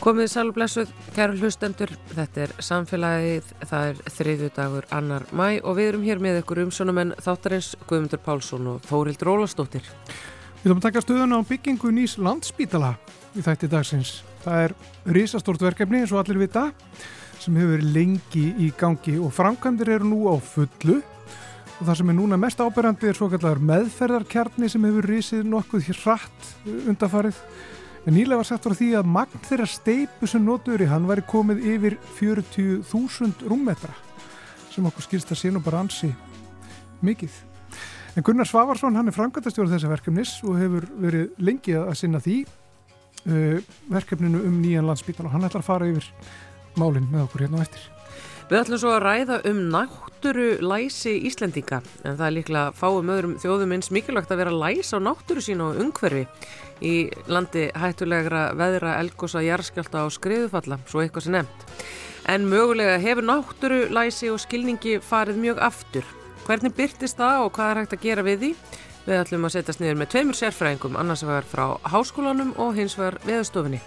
Komið sælblessuð, kæru hlustendur, þetta er samfélagið, það er þriðju dagur annar mæ og við erum hér með ykkur umsónumenn þáttarins Guðmundur Pálsson og Þórild Rólastóttir. Við ætlum að taka stöðuna á byggingu nýs landspítala í þætti dagsins. Það er risastort verkefni eins og allir vita sem hefur lengi í gangi og framkvæmdir eru nú á fullu og það sem er núna mest áberandi er svo kallar meðferðarkjarni sem hefur risið nokkuð hratt undafarið En nýlega var sagt frá því að magn þeirra steipu sem notur í hann væri komið yfir 40.000 rúmmetra sem okkur skilst að sé nú bara ansi mikið. En Gunnar Svavarsson hann er frangatastjóður þessa verkefnis og hefur verið lengi að sinna því uh, verkefninu um nýjan landsbítan og hann ætlar að fara yfir málinn með okkur hérna á eftir. Við ætlum svo að ræða um náttúru læsi Íslendinga en það er líklega fáum öðrum þjóðum eins mikilvægt að vera læs á náttúru sín og umhverfi í landi hættulegra veðra, elgosa, jarskjálta og skriðufalla, svo eitthvað sem nefnt. En mögulega hefur náttúru, læsi og skilningi farið mjög aftur. Hvernig byrtist það og hvað er hægt að gera við því? Við ætlum að setjast niður með tveimur sérfræðingum, annars vegar frá háskólanum og hins vegar veðustofinni.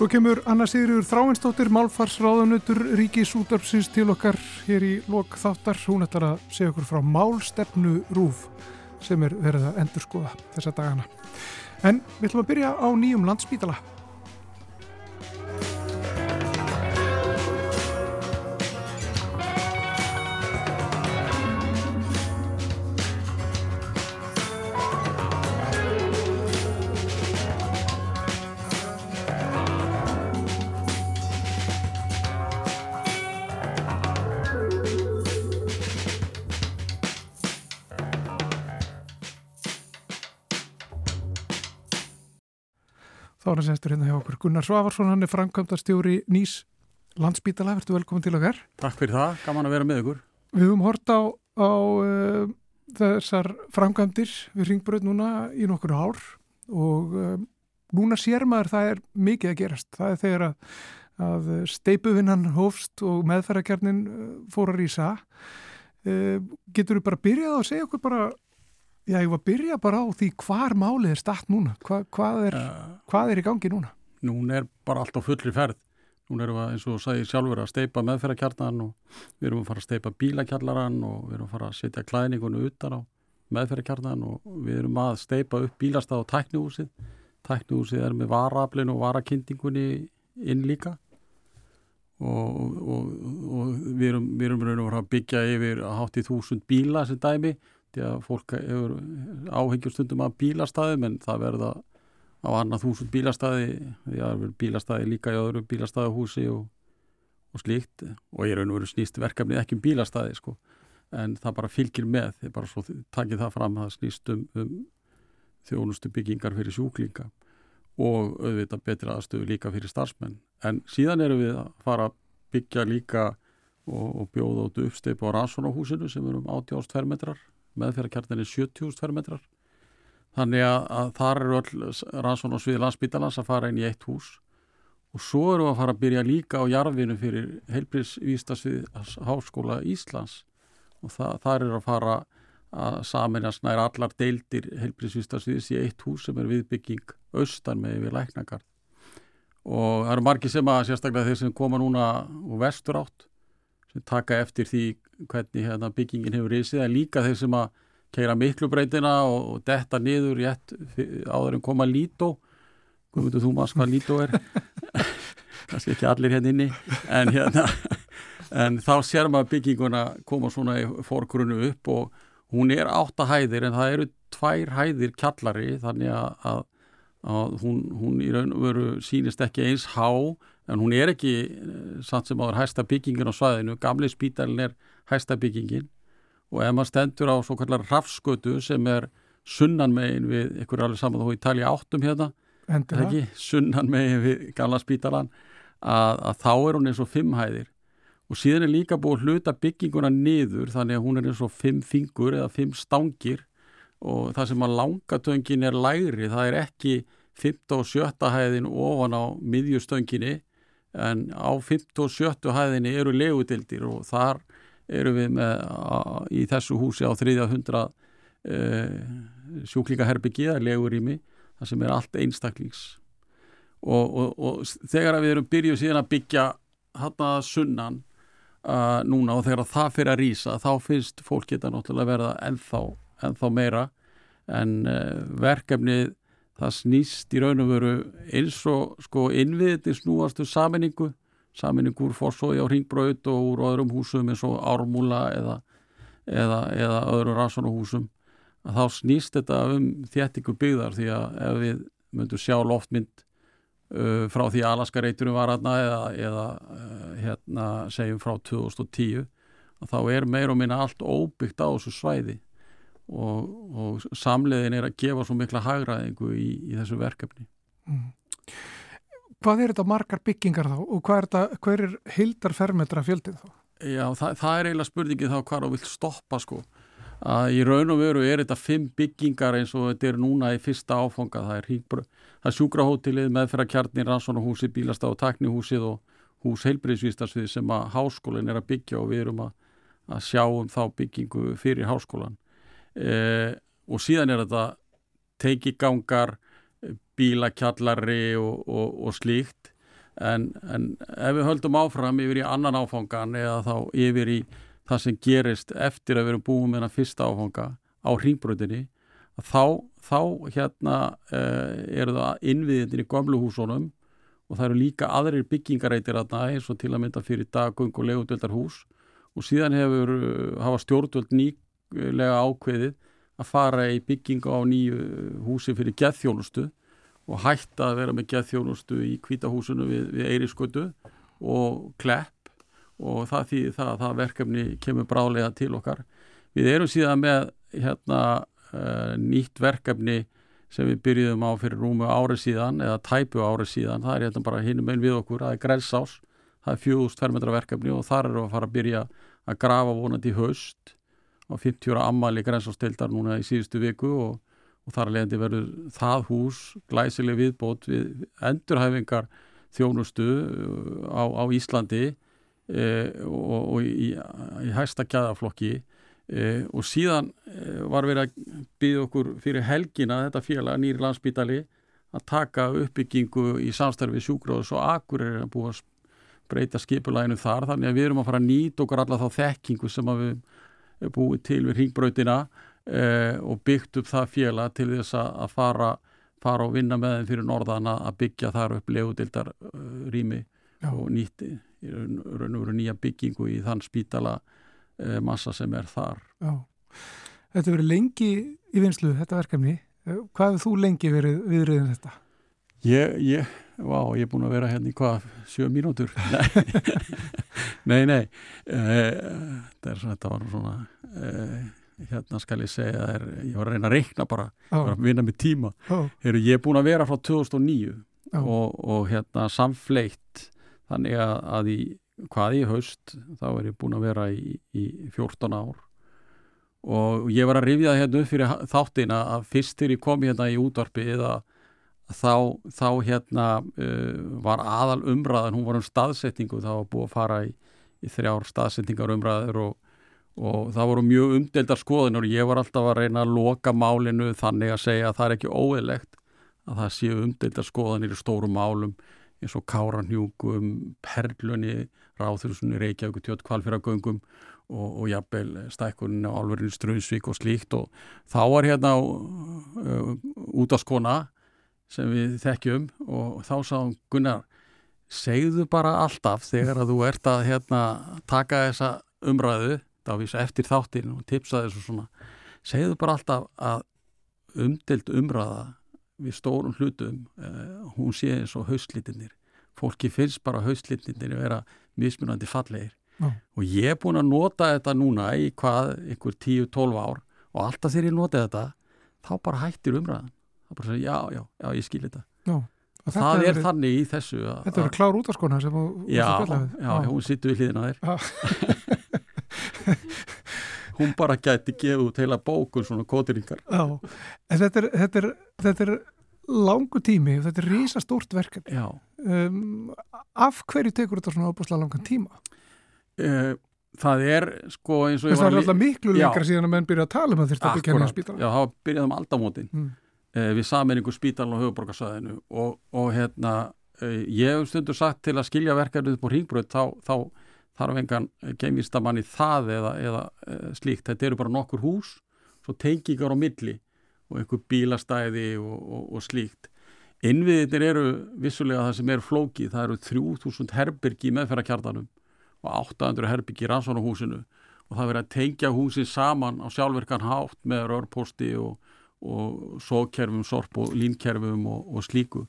Svo kemur Anna Sigriður Þráinsdóttir, málfarsráðanutur Ríkis útdarpsins til okkar hér í lok þáttar. Hún ætlar að segja okkur frá málstefnu rúf sem er verið að endurskoða þessa dagana. En við ætlum að byrja á nýjum landspítala. Þá er það sestur hérna hjá okkur Gunnar Svavarsson, hann er framkvæmdastjóri Nýs landsbítala, verður velkominn til okkar. Takk fyrir það, gaman að vera með ykkur. Við höfum hort á, á uh, þessar framkvæmdir við ringbröð núna í nokkur ár og uh, núna sér maður það er mikið að gerast. Það er þegar að, að steipuvinnan hófst og meðferðarkernin uh, fór að rýsa. Getur þú bara byrjað að segja okkur bara Já, ég var að byrja bara á því hvar málið er statt núna. Hva, hvað, er, uh, hvað er í gangi núna? Núna er bara allt á fullri ferð. Núna erum við eins og sagði sjálfur að steipa meðferðarkjarnan og við erum að fara að steipa bílakjarlaran og við erum að fara að setja klæningunum utan á meðferðarkjarnan og við erum að steipa upp bílastað á tæknihúsið. Tæknihúsið er með varablinu og varakindingunni inn líka og, og, og við erum, við erum að byggja yfir hátt í þúsund bíla sem dæmi að fólk hefur áhengjustundum af bílastæðum en það verða á annað þúsund bílastæði því að það verður bílastæði líka í öðru bílastæðahúsi og, og slíkt. Og ég er raun og veru snýst verkefni ekki um bílastæði sko en það bara fylgir með, þið bara svo takið það fram að það snýst um, um þjónustu byggingar fyrir sjúklinga og auðvitað betri aðstöðu líka fyrir starfsmenn. En síðan eru við að fara að byggja líka og, og bjóða út uppsteipu á rannsónahúsinu sem er um 80 ástfermetrar meðferðarkjarnin er 70.000 fermetrar. Þannig að, að þar eru öll rannsón og sviði landsbytalans að fara inn í eitt hús. Og svo eru að fara að byrja líka á jarfinu fyrir heilbríðsvístasvið Háskóla Íslands. Og það, þar eru að fara að saminast nær allar deildir heilbríðsvístasviðis í eitt hús sem er viðbygging austan með við læknagard og það eru margi sem að sérstaklega þeir sem koma núna úr vestur átt sem taka eftir því hvernig hérna, byggingin hefur reysið en líka þeir sem að keira miklu breytina og, og detta niður rétt áður en koma lító. Hvað veitur þú maður hvað lító er. Kannski ekki allir hérna inni. En hérna en þá sér maður bygginguna koma svona í fórgrunnu upp og hún er átta hæðir en það eru tvær hæðir kjallari þannig að, að, að hún, hún í raun og veru sínist ekki eins há en hún er ekki eh, samt sem áður hæsta byggingin á svæðinu, gamli spítalin er hæsta byggingin. Og ef maður stendur á svo kallar rafskötu sem er sunnan megin við ykkur alveg saman þó í tali áttum hérna ekki, sunnan megin við gamla spítalan að, að þá er hún eins og fimm hæðir. Og síðan er líka búið hluta bygginguna niður þannig að hún er eins og fimm fingur eða fimm stangir. Og það sem að langatöngin er lægri það er ekki 15 og 17 hæðin ofan á miðjustönginni en á 15 og 17 hæðinni eru legudildir og þar eru við með a, í þessu húsi á 300 e, sjúklingaherbyggi eða legurými það sem er allt einstaklings. Og, og, og þegar við erum byrjuð síðan að byggja hann að sunnan uh, núna og þegar það fyrir að rýsa þá finnst fólk geta náttúrulega verða ennþá, ennþá meira. En uh, verkefnið það snýst í raun og veru eins og sko innviðið snúastu saminningu saminningu úr fórsói á ringbraut og úr öðrum húsum eins og ármúla eða, eða, eða öðrum rannsónuhúsum að þá snýst þetta um þéttingu byggðar því að ef við myndum sjá loftmynd uh, frá því að Alaska reyturum var aðna eða, eða uh, hérna segjum frá 2010 þá er meir og minna allt óbyggt á þessu svæði og, og samleiðin er að gefa svo mikla hagraðingu í, í þessu verkefni mm. Hvað er þetta margar byggingar þá og hvað er, þetta, hver er hildar fermetra fjöldið þá? Já, það, það er eiginlega spurningið þá hvað þú vilt stoppa sko að í raun og veru er þetta fimm byggingar eins og þetta er núna í fyrsta áfanga það er, er sjúkrahótelið, meðferðarkjarnir, rannsónahúsið, bílastaf og taknihúsið og hús heilbreyðsvístarsvið sem að háskólinn er að byggja og við erum að, að sjá um þá byggingu fyrir háskólan e, og síðan er þetta teikigangar bílakjallari og, og, og slíkt. En, en ef við höldum áfram yfir í annan áfangan eða þá yfir í það sem gerist eftir að við erum búin með þennan fyrsta áfanga á hringbröðinni þá, þá hérna eh, eru það innviðinir í gamlu húsunum og það eru líka aðrir byggingareitir aðna eins og til að mynda fyrir daggung og legundöldar hús og síðan hefur eh, hafa stjórnvöld nýlega ákveðið að fara í bygginga á nýju húsi fyrir geðþjónustu og hætta að vera með geðþjónustu í kvítahúsinu við, við Eirískötu og Klepp og það þýðir það að það verkefni kemur brálega til okkar. Við erum síðan með hérna, uh, nýtt verkefni sem við byrjuðum á fyrir rúmu árið síðan eða tæpu árið síðan, það er hérna bara hinum einn við okkur, það er Grelsás, það er fjóðust fermetra verkefni og þar eru að fara að byrja að grafa vonandi haust á 50 ára ammali Grelsásstildar núna í síðustu viku og, og þar leðandi verður það hús glæsileg viðbót við endurhæfingar þjónustu uh, á, á Íslandi e, og, og í, í hæsta gæðaflokki e, og síðan var verið að byggja okkur fyrir helgina þetta félag nýri landsbítali að taka uppbyggingu í samstarfi sjúgróðs og akkur er að búa að breyta skipulæginu þar þannig að við erum að fara að nýta okkur alla þá þekkingu sem við búið til við ringbröytina og byggt upp það félag til þess að fara, fara og vinna með þeim fyrir norðana að byggja þar upp legudildar rými Já. og nýtti raun og veru nýja byggingu í þann spítala e, massa sem er þar. Já. Þetta verið lengi í vinslu, þetta verkefni. Eh, hvað hefur þú lengi verið viðriðin þetta? Ég, ég, vá, ég er búin að vera hérna í hvað, sjö mínútur? nei, nei, þetta, er, þetta var svona, e, hérna skal ég segja, er, ég var að reyna að reikna bara, var að vinna með tíma. Heru, ég er búin að vera frá 2009 og, og hérna samfleitt þannig að, að í hvað í haust þá er ég búin að vera í, í 14 ár. Og ég var að rifja hérna upp fyrir þáttina að fyrst til ég kom hérna í útvarpið að þá, þá hérna uh, var aðal umræðan, hún var um staðsetningu þá var búið að fara í, í þrjár staðsetningar umræður og, og það voru mjög umdeldar skoðinur og ég var alltaf að reyna að loka málinu þannig að segja að það er ekki óeilegt að það séu umdeldar skoðinir í stórum málum eins og Káranhjúkum, Perlunni, Ráþursunni, Reykjavík, Tjótt, Kvalfjöragöngum og, og jafnvel stækkunni á Alverðin Ströðsvík og slíkt og þá var hérna uh, út á skona sem við þekkjum og þá sáum Gunnar segðu bara alltaf þegar að þú ert að hérna, taka þessa umræðu eftir þáttin og tipsa þessu svona segðu bara alltaf að umdelt umræða við stórum hlutum uh, hún sé eins og haustlítinir fólki finnst bara haustlítinir að vera mismunandi fallegir. Já. og ég er búin að nota þetta núna í hvað, einhver 10-12 ár og alltaf þegar ég nota þetta þá bara hættir umræðan þá bara segja já, já, já, ég skil þetta. Já. Og það er verið, þannig í þessu að, Þetta verður klár út af skona sem þú Já, já, hún sittur við hlýðina þér. Hún bara gæti gefið út heila bókun svona kótiringar. Þetta er, þetta er, þetta er langu tími og þetta er rísa stórt verkefni um, Af hverju tekur þetta svona ábúslega langan tíma? Uh, það er sko eins og Það er alltaf miklu lengra síðan að menn byrja að tala um að þetta byggja henni á spítala. Já, það byrjaði um aldamótin. Mm. E, við saminningu spítalinn og höfuborgarsæðinu og, og hérna e, ég hef stundur sagt til að skilja verkefnið upp á ringbröð þá, þá þarf engan geimvistamann í það eða, eða e, slíkt, þetta eru bara nokkur hús svo tengingar á milli og einhver bílastæði og, og, og slíkt. Innviðir eru vissulega það sem er flóki, það eru 3000 herbyrgi í meðferðarkjartanum og 800 herbyrgi í rannsónahúsinu og það verið að tengja húsin saman á sjálfverkan hátt með rörposti og, og sókerfum, sorp og línkerfum og, og slíku.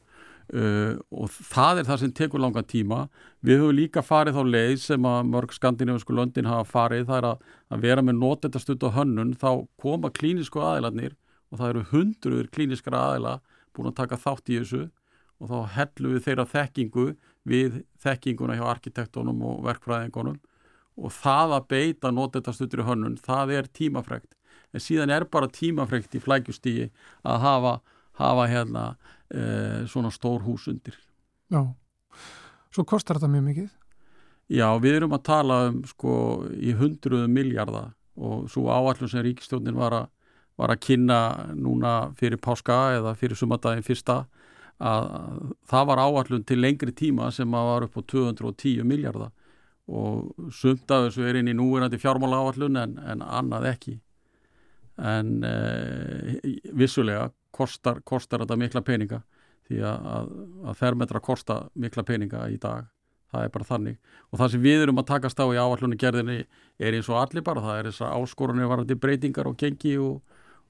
Uh, og það er það sem tekur langan tíma. Við höfum líka farið þá leið sem að mörg skandinavisku löndin hafa farið. Það er að, að vera með nótendastund og hönnun. Þá koma klínisku aðilarnir og það eru hundruður klíniskara aðila búin að taka þátt í þessu. Og þá hellum við þeirra þekkingu við þekkinguna hjá arkitektónum og verkfræðingunum. Og það að beita nótendastuttur í hönnun, það er tímafregt en síðan er bara tímafregt í flækjustígi að hafa, hafa hérna e, svona stór hús undir. Já, svo kostar þetta mjög mikið? Já, við erum að tala um sko í hundruðu miljardar og svo áallum sem ríkistjónin var að, var að kynna núna fyrir páska eða fyrir sumadagin fyrsta að það var áallum til lengri tíma sem að var upp á 210 miljardar og sumt af þessu er inn í núverandi fjármála áallun en, en annað ekki en e, vissulega kostar, kostar þetta mikla peninga því að, að, að fermetra kosta mikla peninga í dag. Það er bara þannig. Og það sem við erum að takast á í áallunni gerðinni er eins og allir bara, það er þessar áskorunni varandi breytingar og gengi og,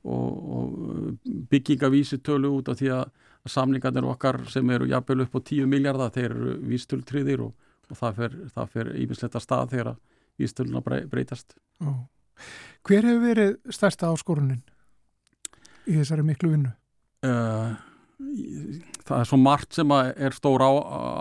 og, og byggingavísitölu út af því að samlingarnir okkar sem eru jafnvel upp á 10 miljardar þeir eru vístöltriðir og, og það fer ímislegt að stað þegar vístöluna breytast. Ó. Hver hefur verið stærsta áskorunin í þessari miklu vinnu? Uh, það er svo margt sem er stór á,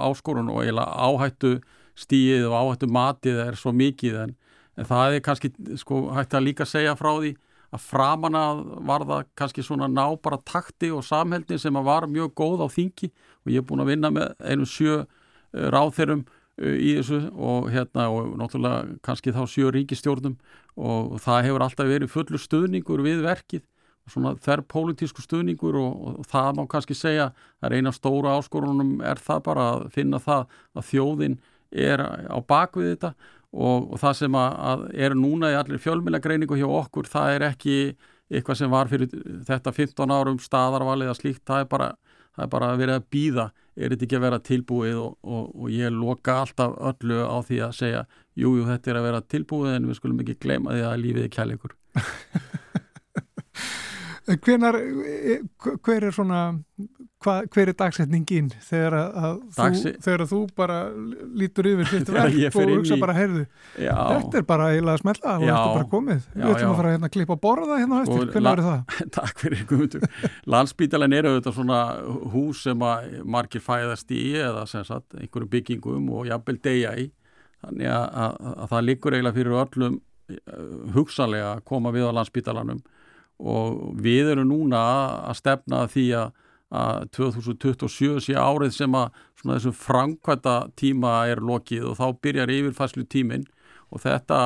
áskorun og áhættu stíið og áhættu matið er svo mikið en, en það er kannski sko, hægt að líka segja frá því að framanna var það kannski svona ná bara takti og samheldni sem var mjög góð á þingi og ég er búin að vinna með einum sjö ráþeirum uh, í þessu og hérna og náttúrulega kannski þá sjö ríkistjórnum og það hefur alltaf verið fullur stuðningur við verkið svona þær pólitísku stuðningur og, og það má kannski segja að eina stóra áskorunum er það bara að finna það að þjóðin er á bakvið þetta og, og það sem að, að er núna í allir fjölmjöla hjá okkur það er ekki eitthvað sem var fyrir þetta 15 árum staðarvalið að slíkt, það er bara, það er bara að vera að býða, er þetta ekki að vera tilbúið og, og ég loka alltaf öllu á því að segja jújú jú, þetta er að vera tilbúið en við skulum ekki gleyma því að lífið er kjærleikur Hvenar, e, hver er svona, hva, hver er dagsetningin þegar að, Dagsi... þú, þegar að þú bara lítur yfir þetta verk og hugsa bara, heyrðu, já. þetta er bara eiginlega að smelta og þetta er bara komið. Já, Við ætlum að fara hérna að klippa að borða hérna eftir, hvernig verður það? Takk fyrir, Guðmundur. Landsbítalinn eru auðvitað svona hús sem að margir fæðast í eða sem sagt einhverju byggingum og jafnvel degja í. Þannig að, að, að það likur eiginlega fyrir öllum eh, hugsanlega að koma við á landsbítalannum og við erum núna að stefna því að, að 2027 sé árið sem að þessum framkvæmta tíma er lokið og þá byrjar yfirfæslu tíminn og þetta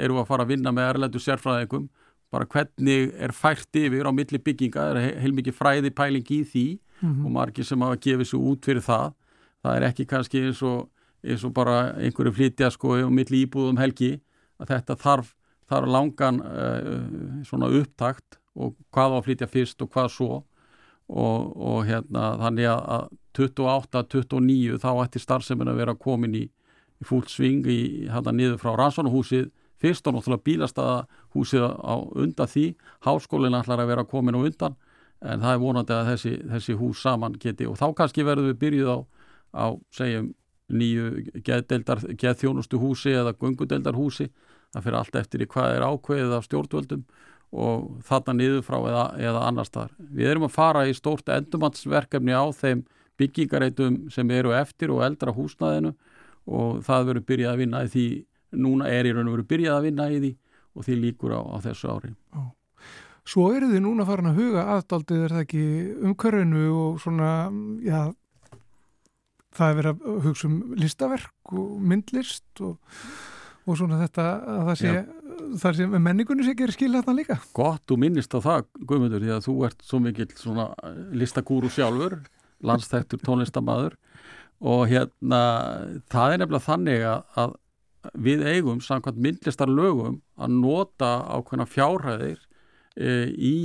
eru að fara að vinna með erlendu sérfræðingum. Bara hvernig er fært yfir á milli bygginga, það er heilmikið fræði pæling í því? Mm -hmm. og margir sem hafa gefið svo út fyrir það. Það er ekki kannski eins og, eins og bara einhverju flytja sko og milli íbúðum helgi. Að þetta þarf þar langan uh, svona upptakt og hvað á að flytja fyrst og hvað svo og, og hérna þannig að 28-29 þá ætti starfseminn að vera komin í, í fúlt sving í hérna niður frá rannsónuhúsið fyrst og náttúrulega bílastæðahúsið á undan því, háskólinn ætlar að vera komin á undan en það er vonandi að þessi, þessi hús saman geti og þá kannski verðum við byrjuð á, á segjum nýju geðþjónustu húsi eða gungudeldar húsi það fyrir allt eftir í hvað er ákveðið af stjórnvöldum og þarna niður frá eða, eða annars þar. Við erum að fara í stórt endumannsverkefni á þeim byggingareitum sem eru eftir og eldra húsnaðinu og það verður byrjað að vinna í því, núna er í raun og verður byrjað að vinna í því og því líkur á, á þessu ári. Ó. Svo eru þið núna farin að huga aðdaldið er það ekki umkörðinu og svona, já, það er verið að hugsa um listaverk og myndlist og og svona þetta að það sé Já. Þar sem menningunni sé gerir skil hérna líka. Gott, þú minnist á það, Guðmundur, því að þú ert svo mikill svona listakúru sjálfur, landstæktur tónlistamæður og hérna það er nefnilega þannig að, við eigum samkvæmt myndlistar lögum að nota ákveðna fjárhæðir e, í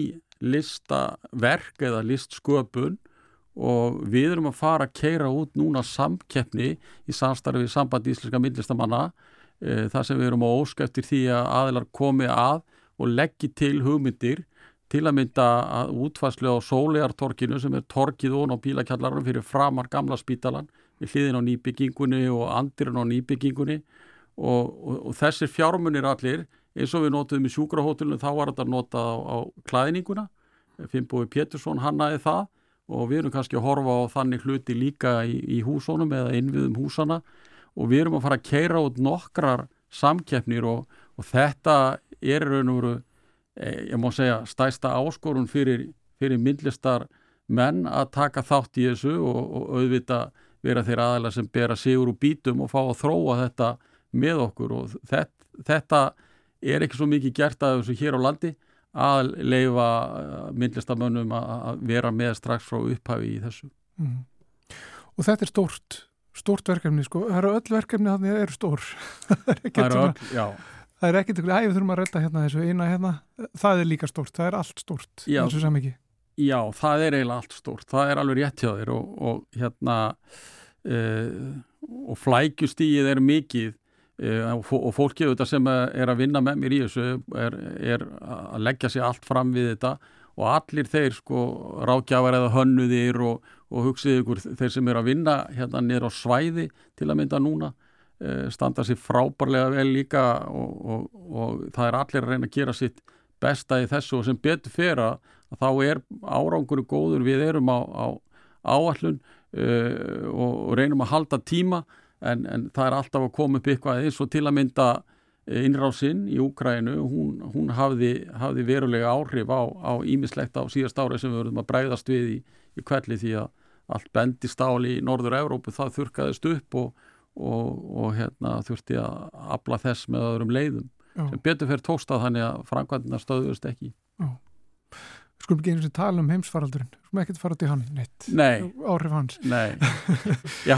listaverk eða listsköpun. Og við erum að fara að keira út núna samkeppni í samstarfi samband íslenska myndlistamanna e, þar sem við erum að óska eftir því að aðilar komi að og leggji til hugmyndir til að mynda að útfæslu á sólegartorkinu sem er torkið ón á bílakjallarinn fyrir framar gamla spítalan við hliðin á nýbyggingunni og andirinn á nýbyggingunni. Og, og, og þessir fjármunir allir eins og við notuðum í sjúkrahótelunum þá var þetta notað á, á klæðninguna. Finnbói Pétursson hannaði það og við erum kannski að horfa á þannig hluti líka í, í húsónum eða innviðum húsana og við erum að fara að keira út nokkrar samkeppnir og, og þetta er raun og veru, eh, ég má segja, stæsta áskorun fyrir, fyrir myndlistar menn að taka þátt í þessu og, og auðvita vera þeirra aðeila sem bera sigur úr bítum og fá að þróa þetta með okkur og þetta, þetta er ekki svo mikið gert að þessu hér á landi að leifa uh, myndlistamönnum að vera með strax frá upphafi í þessu. Mm. Og þetta er stórt, stórt verkefni sko, það eru öll verkefni að það eru stór. það er ekkert er ekkert, æg við þurfum að redda hérna þessu eina hérna, það er líka stórt, það er allt stórt já, eins og sem ekki. Já, það er eiginlega allt stórt, það er alveg rétt hjá þér og, og hérna uh, og flækjustíið er mikið Eh, og fólkið auðvitað sem er að vinna með mér í þessu er, er að leggja sér allt fram við þetta og allir þeir sko rákjafar eða hönnuðir og, og hugsið ykkur þeir sem er að vinna hérna niður á svæði til að mynda núna eh, standa sér frábærlega vel líka og, og, og það er allir að reyna að gera sitt besta í þessu og sem betur fyrir að þá er árangur góður. Við erum á, á áallun uh, og reynum að halda tíma en, en það er alltaf að koma upp eitthvað eins og til að mynda eh, innrásinn í Úkrænu, hún, hún hafði, hafði verulega áhrif á ímislegt á, á síðast ári sem við verðum að bræðast við í, í kvelli því að allt bendist áli í Norður Európu það þurkaðist upp og, og, og hérna, þurfti að abla þess með öðrum leiðum Já. sem betur fyrir tóstað þannig að framkvæmdina stöðust ekki skulum ekki eins og tala um heimsfaraldurinn skulum ekki fara í hann neitt. Nei. áhrif hans. Nei. Já,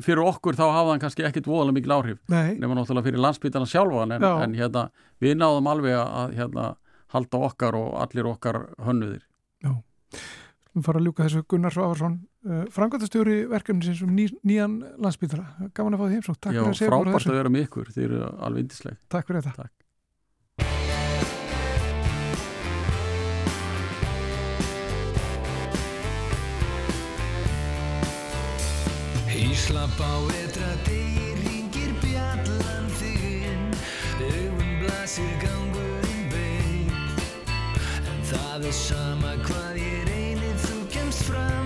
fyrir okkur þá hafa hann kannski ekkit voðalega mikil áhrif nema náttúrulega fyrir landsbytana sjálfan en, en hérna, við náðum alveg að hérna, halda okkar og allir okkar hönnuðir. Já, við fara að ljúka þessu Gunnar Svávarsson uh, frangöndastjóri verkefni sem um ný, nýjan landsbytara gaman að fá því heimsók Já, frábært að vera með ykkur, þið eru alveg indisleg Takk fyrir þetta. Takk. Íslapp á etra degi ringir bjallan þinn. Augun blasir gangurinn bein En það er sama hvað ég reynir þú kemst fram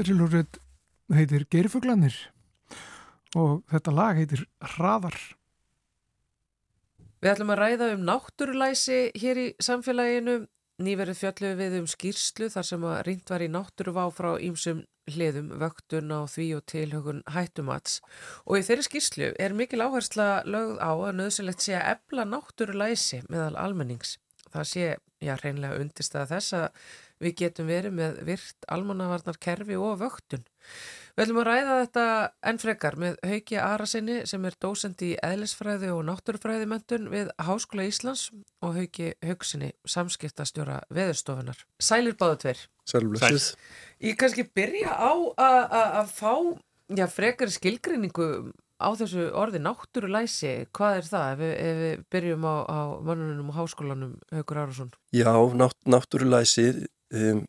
Þessi lúrið heitir Geirfuglanir og þetta lag heitir Hraðar. Við ætlum að ræða um náttúrulæsi hér í samfélaginu. Nýverið fjallu við um skýrslu þar sem að reynd var í náttúruvá frá ímsum hliðum, vöktun á því og tilhögun hættumats. Og í þeirri skýrslu er mikil áhersla lögð á að nöðsilegt sé að ebla náttúrulæsi meðal almennings. Það sé, já, reynlega undistað þess að við getum verið með virt almannavarnarkerfi og vöktun. Við ætlum að ræða þetta enn frekar með Hauki Arasinni sem er dósend í eðlisfræði og náttúrufræðimöntun við Háskóla Íslands og Hauki Haugsinni, samskiptastjóra veðurstofunar. Sælir báðu tver. Sælblössuð. Ég kannski byrja á að- að að fá já, frekari skilgreiningu á þessu orði náttúrulæsi. Hvað er það ef við, ef við byrjum á, á mannunum og háskólanum Haukur Arason? Já, nátt, náttúrulæsi, um,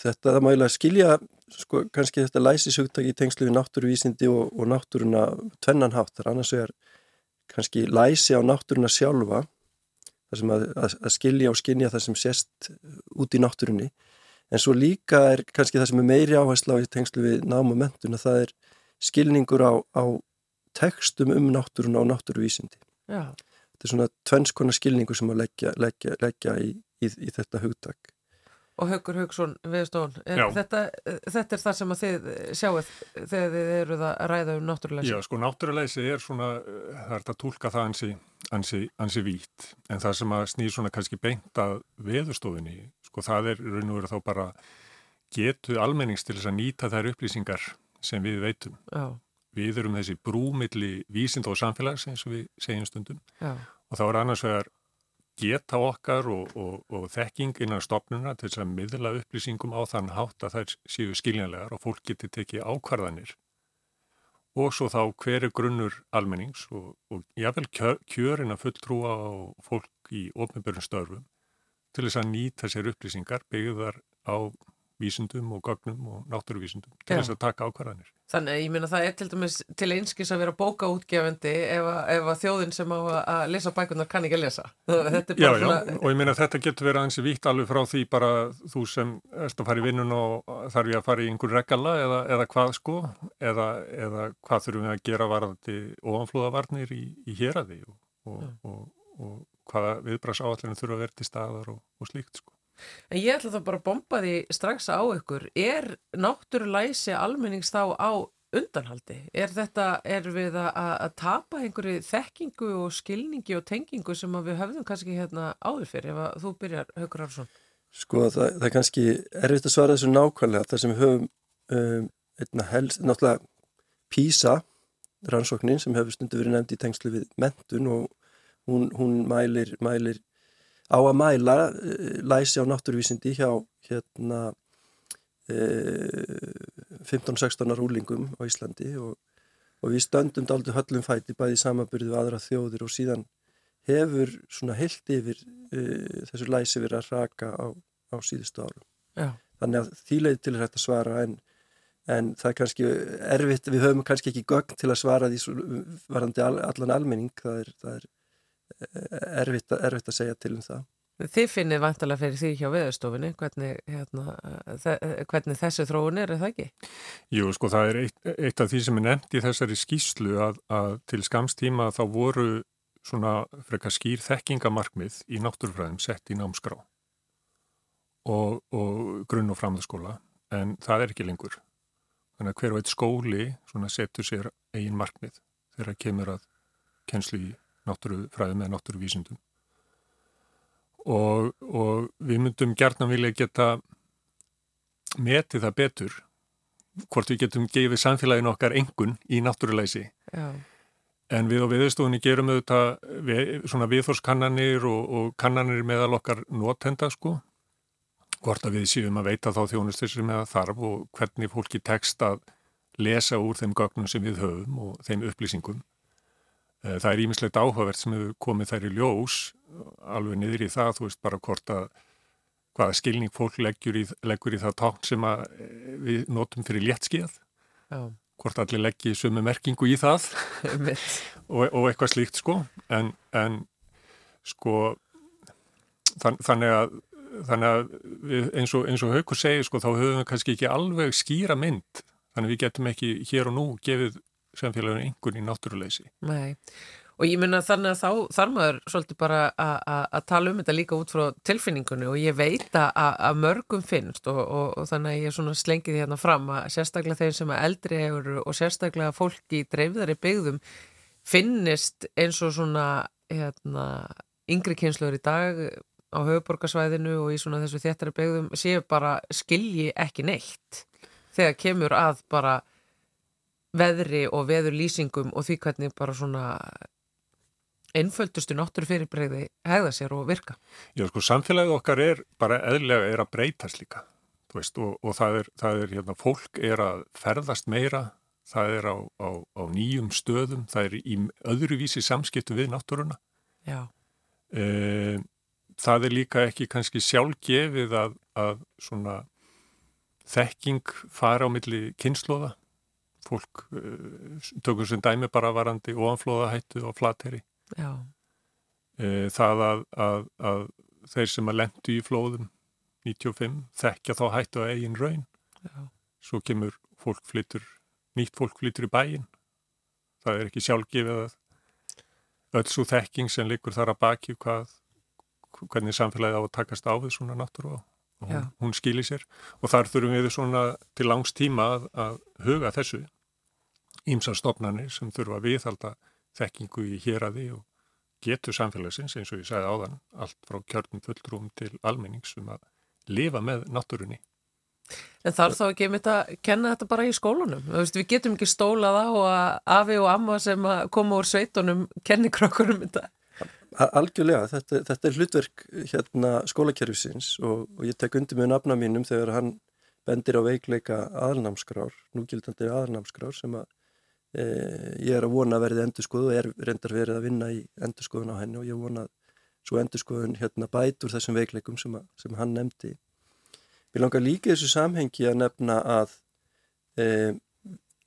þetta það mæla að skilja, sko, kannski þetta læsishugtak í tengslu við náttúruvísindi og, og náttúruna tvennan hátt. Það er annars vegar kannski læsi á náttúruna sjálfa, þar sem að, að, að skilja og skinja það sem sést út í náttúrunni. En svo líka er kannski það sem er meiri áhersla á í tengslu við nám og mentuna, það er skilningur á, á tekstum um náttúruna og náttúruvísindi. Já, Þetta er svona tvennskona skilningur sem að leggja, leggja, leggja í, í, í þetta hugtak. Og Haukur Hauksson viðstofun. Já. Þetta, þetta er það sem að þið sjáuð þegar þið eruð að ræða um náttúrulæsi. Já, sko náttúruleysi er svona, það er að tólka það ansi, ansi, ansi vítt, en það sem að snýr svona kannski beint að veðurstofinni, sko það er raun og veru þá bara getu almennings til þess að nýta þær upplýsingar sem við veitum. Já, Við erum þessi brúmilli vísind og samfélags eins og við segjum stundum já, og þá er annars vegar geta okkar og, og, og þekking innan stopnuna til þess að miðla upplýsingum á þann hátt að þær séu skiljanlegar og fólk geti tekið ákvarðanir og svo þá hver er grunnur almennings og, og jáfnvel kjör, kjörin að fulltrúa á fólk í ofnbjörn störfum til þess að nýta sér upplýsingar byggðar á vísundum og gögnum og náttúruvísundum til þess að taka ákvarðanir. Þannig, ég meina það er til dæmis til einskis að vera bókaútgefandi ef, að- ef að þjóðin sem á að- að lesa bækunar kann ekki að lesa. Þetta Já, já, svona, og ég meina að þetta getur verið ansi vítt alveg frá því bara þú sem erst að fara í vinnun og þarf ég að fara í einhver regala eða, eða hvað sko, eða, eða hvað þurfum við að gera varðandi ofanflúðavarnir í, í héraði og, og, og, og hvaða viðbras áallinu þurfa að vera til staðar og, og slíkt sko. En ég ætla þá bara að bomba því strax á ykkur. Er náttúrulæsi almennings þá á undanhaldi? Er þetta, er við að, að tapa einhverju þekkingu og skilningi og tengingu sem við höfðum kannski hérna áður fyrir ef þú byrjar, Haukur Arsson? Sko það, það er kannski erfitt að svara þessu nákvæmlega þar sem við höfum um, einna helst, náttúrulega PISA rannsóknin sem hefur stundu verið nefnd í tengslu við mentun og hún, hún mælir, mælir á að mæla uh, læsi á náttúruvísindi hjá hérna uh, 15-16 ára úlingum á Íslandi og, og við stöndum dálítið höllum fæti bæði samanbyrðu við aðra þjóðir og síðan hefur svona heilt yfir uh, þessu læsi verið að raka á, á síðustu árum. Já, Þannig að því leið til að svara en, en það er kannski erfitt, við höfum kannski ekki gögn til að svara því varandi al, allan almenning, það er, það er eh, erfitt, erfitt að segja til um það. þið finnið vantalega fyrir því hjá veðurstofinni hvernig, hérna, þe hvernig þessi þróun er, er það ekki? Jú, sko, það er eitt, eitt af því sem er nefnt í þessari skýslu að, að til skamstíma þá voru svona frekar skýr þekkingamarkmið í náttúrufræðum sett í námskrá og, og grunn- og framðaskóla en það er ekki lengur. Þannig að hver og eitt skóli svona setur sér eigin markmið þegar kemur að kennslu í náttúrufræðum eða náttúruvísindum. Og, og við myndum gertna vilja geta metið það betur hvort við getum gefið samfélaginu okkar engun í náttúrulæsi. Já, En við á viðstofunni gerum auðvitað við, svona viðþórskannanir og, og kannanir meðal okkar notenda sko. Hvort að við séum að veita þá þjónustur sem eða þarf og hvernig fólki tekst að lesa úr þeim gögnum sem við höfum og þeim upplýsingum. Eh, Það er ímislegt áhugavert sem hefur komið þær í ljós alveg niður í það, þú veist bara hvort að hvaða skilning fólk leggur í, leggur í það tákn sem eh, við notum fyrir léttskíð, já, hvort allir leggji sömu merkingu í það. Og, og eitthvað slíkt sko. En, en sko þann, þannig að þannig að við, eins og, og Haukur segir sko, þá höfum við kannski ekki alveg skýra mynd. Þannig að við getum ekki hér og nú gefið samfélaginu einhvern í náttúruleysi. Nei, og ég minna þannig að þá þarf maður svolítið bara að- tala um þetta líka út frá tilfinningunni og ég veit að mörgum finnst og, og, og þannig að ég er svona slengið hérna fram að sérstaklega þeir sem að eldri hefur og sérstaklega fólki í dreifðari byggðum finnist eins og svona hérna, yngri kynsluður í dag á höfuborgarsvæðinu og í svona þessu þéttari byggðum séu bara skilji ekki neitt þegar kemur að bara veðri og veðurlýsingum og því hvernig bara svona einföldustu náttúrufyrirbreyði hegða sér og virka. Já, sko, samfélagið okkar er bara eðlega er að breytast líka, þú veist, og, og það er, það er, hérna, fólk er að ferðast meira, það er á, á, á nýjum stöðum, það er í öðruvísi samskiptu við náttúruna. Já, E, það er líka ekki kannski sjálfgefið að, að svona þekking fara á milli kynnslóða. Fólk e, tökur sem dæmi bara varandi ofanflóðahættu og flateri. E, það að, að, að þeir sem að lendu í flóðum 95 þekkja þá hættu að eigin raun. já, Svo kemur fólk flyttur, nýtt fólk flyttur í bæin. Það er ekki sjálfgefið að öll svo þekking sem liggur þar að baki hvað, hvernig samfélagið á að takast á við svona náttúru og hún, hún skilir sér. Og þar þurfum við svona til langs tíma að, að huga þessu ímsa stopnarnir sem þurfa að viðhalda þekkingu í héraði og getur samfélagsins eins og ég sagði áðan allt frá kjörnum fulltrúum til almennings um að lifa með náttúrunni. En þarf þá ekki einmitt að kenna þetta bara í skólunum? Þú Veist, við getum ekki stólað á að afi og amma sem að koma úr sveitunum kenni krokkurum þetta. A- Algjörlega, þetta, þetta er hlutverk hérna skólakerfisins og, og ég tek undir með nafna mínum þegar hann bendir á veikleika aðalnámskrár, núgildandi aðalnámskrár sem að ég er að vona að verði endurskoðu og er reyndar verið að vinna í endurskoðun á henni og ég vona svo endurskoðun hérna bætur þessum veikleikum sem, að, sem hann nefndi. Mér langar líka þessu samhengi að nefna að e,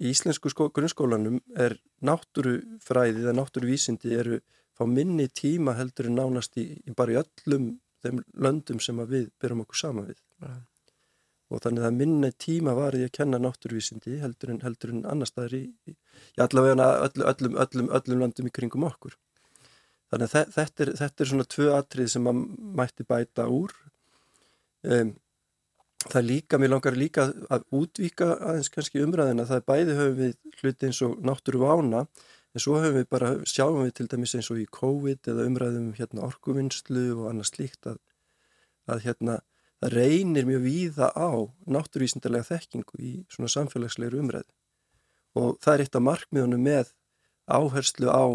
í íslensku skó, grunnskólanum er náttúrufræði eða náttúruvísindi eru fá minni tíma heldur en nánast í, í bara í öllum þeim löndum sem við byrjum okkur saman við. Já. Og þannig að minni tíma var í að kenna náttúruvísindi heldur en, heldur en annar staðar í, í, allavega öll, öllum, öllum, öllum löndum í kringum okkur. Þannig að þe- þetta er, þetta er svona tvö atrið sem að mætti bæta úr. Um, það er líka, mér langar líka að útvíka aðeins kannski umræðina, það er bæði höfum við hluti eins og náttúru vána En svo höfum við bara, sjáum við til dæmis eins og í COVID eða umræðum hérna orkuvinnslu og annað slíkt að, að hérna það reynir mjög víða á náttúrvísindarlega þekkingu í svona samfélagslegri umræðu. Og það er eitt af markmiðunum með áherslu á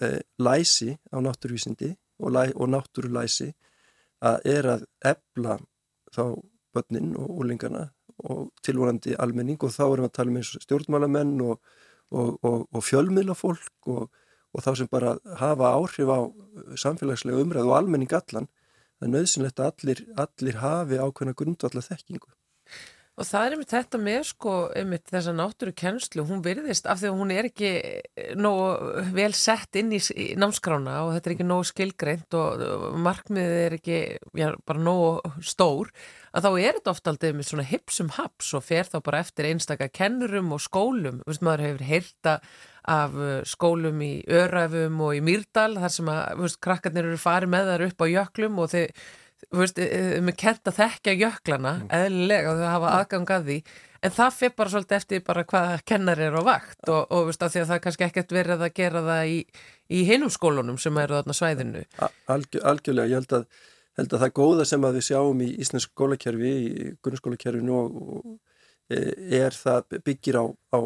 e, læsi á náttúrvísindi og, læ, og náttúrulæsi að er að ebla þá börnin og úlingarna og tilvonandi almenning og þá erum við að tala um eins og stjórnmálamenn og og, og, fjölmiðlafólk og, þá sem bara hafa áhrif á samfélagslega umræð og almenning allan, það er nöðsynlegt að allir, allir hafi ákveðna grundvallar þekkingu. Og það er einmitt þetta með sko, einmitt þessa náttúru kennslu, hún virðist af því að hún er ekki nógu vel sett inn í, námskrána og þetta er ekki nógu skilgreint og markmiðið er ekki já, bara nógu stór, að þá er þetta oft aldrei með svona hipsum haps og fer þá bara eftir einstaka kennurum og skólum, Þú veist, maður hefur heyrta af uh, skólum í Örafum og í Mýrdal þar sem að þú veist, krakkarnir eru farið með þar upp á jöklum og þeir þú veist, um er kent að þekkja jöklana eðlilega og þau hafa aðgang að því. En það fyrir bara svolítið eftir bara hvað kennar er á vakt og, og veist, því að það er kannski ekkert verið að gera það í, í hinum skólunum sem eru þarna svæðinu. Algjör, algjörlega, ég held að, held að það góða sem að við sjáum í Íslensk skólakerfi, í grunnskólakerfinu e, er það byggir á, á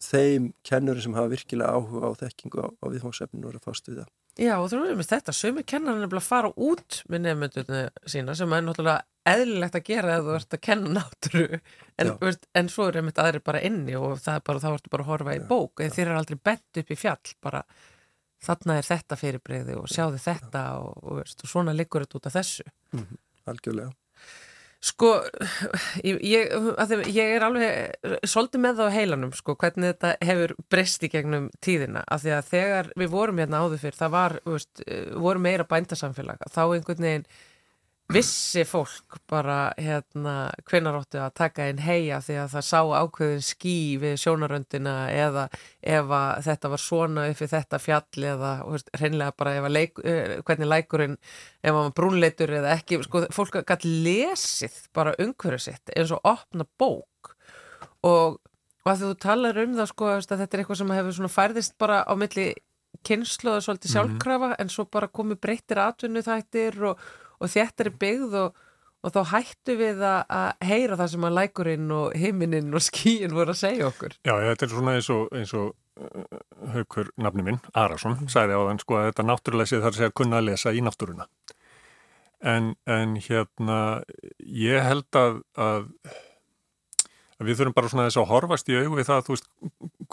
þeim kennurum sem hafa virkilega áhuga á þekkingu á, á viðfóngsefninu og að fást við það. Já, og þú með þetta, sömu kennar nefnilega að fara út með nefndunni sína sem er náttúrulega eðlilegt að gera ef þú ert að kenna náttúru en, Já. veist, en svo er einmitt aðri bara inni og það er bara, þá ertu bara að horfa í bók en þér er aldrei bent upp í fjall bara þarna er þetta fyrirbreyði og sjáðu þetta og, og, veist, og svona liggur þetta út af þessu Algjörlega. Sko, ég, ég, er alveg svolítið með það á heilanum, sko, hvernig þetta hefur breyst í gegnum tíðina, af því að þegar við vorum hérna áður fyrr, það var, veist, eh, voru meira bændasamfélag, þá einhvern veginn vissi fólk bara hérna hvenar áttu að taka inn heia því að það sá ákveðin ský við sjónaröndina eða ef þetta var svona upp við þetta fjall eða veist, hreinlega bara leik, eh, hvernig lækurinn ef hann var brúnleitur eða ekki sko, fólk gæti lesið bara umhverju sitt eins og opna bók. Og, og að þú talar um það sko að þetta er eitthvað sem hefur færðist bara á milli kynslu og svolítið sjálfkrafa en svo bara komið breyttir atvinnu þættir og, og þéttari byggð og, og þá hættu við að, að heyra það sem að lækurinn og himinin og skíin voru að segja okkur Já, þetta er svona eins og, eins og uh, haukur nafni minn, Arason, sagði á þann sko að þetta náttúrulega sé þar að segja kunna að lesa í náttúruna. En, en hérna, ég held að, að, að við þurfum bara svona þess að horfast í augu við það, þú veist,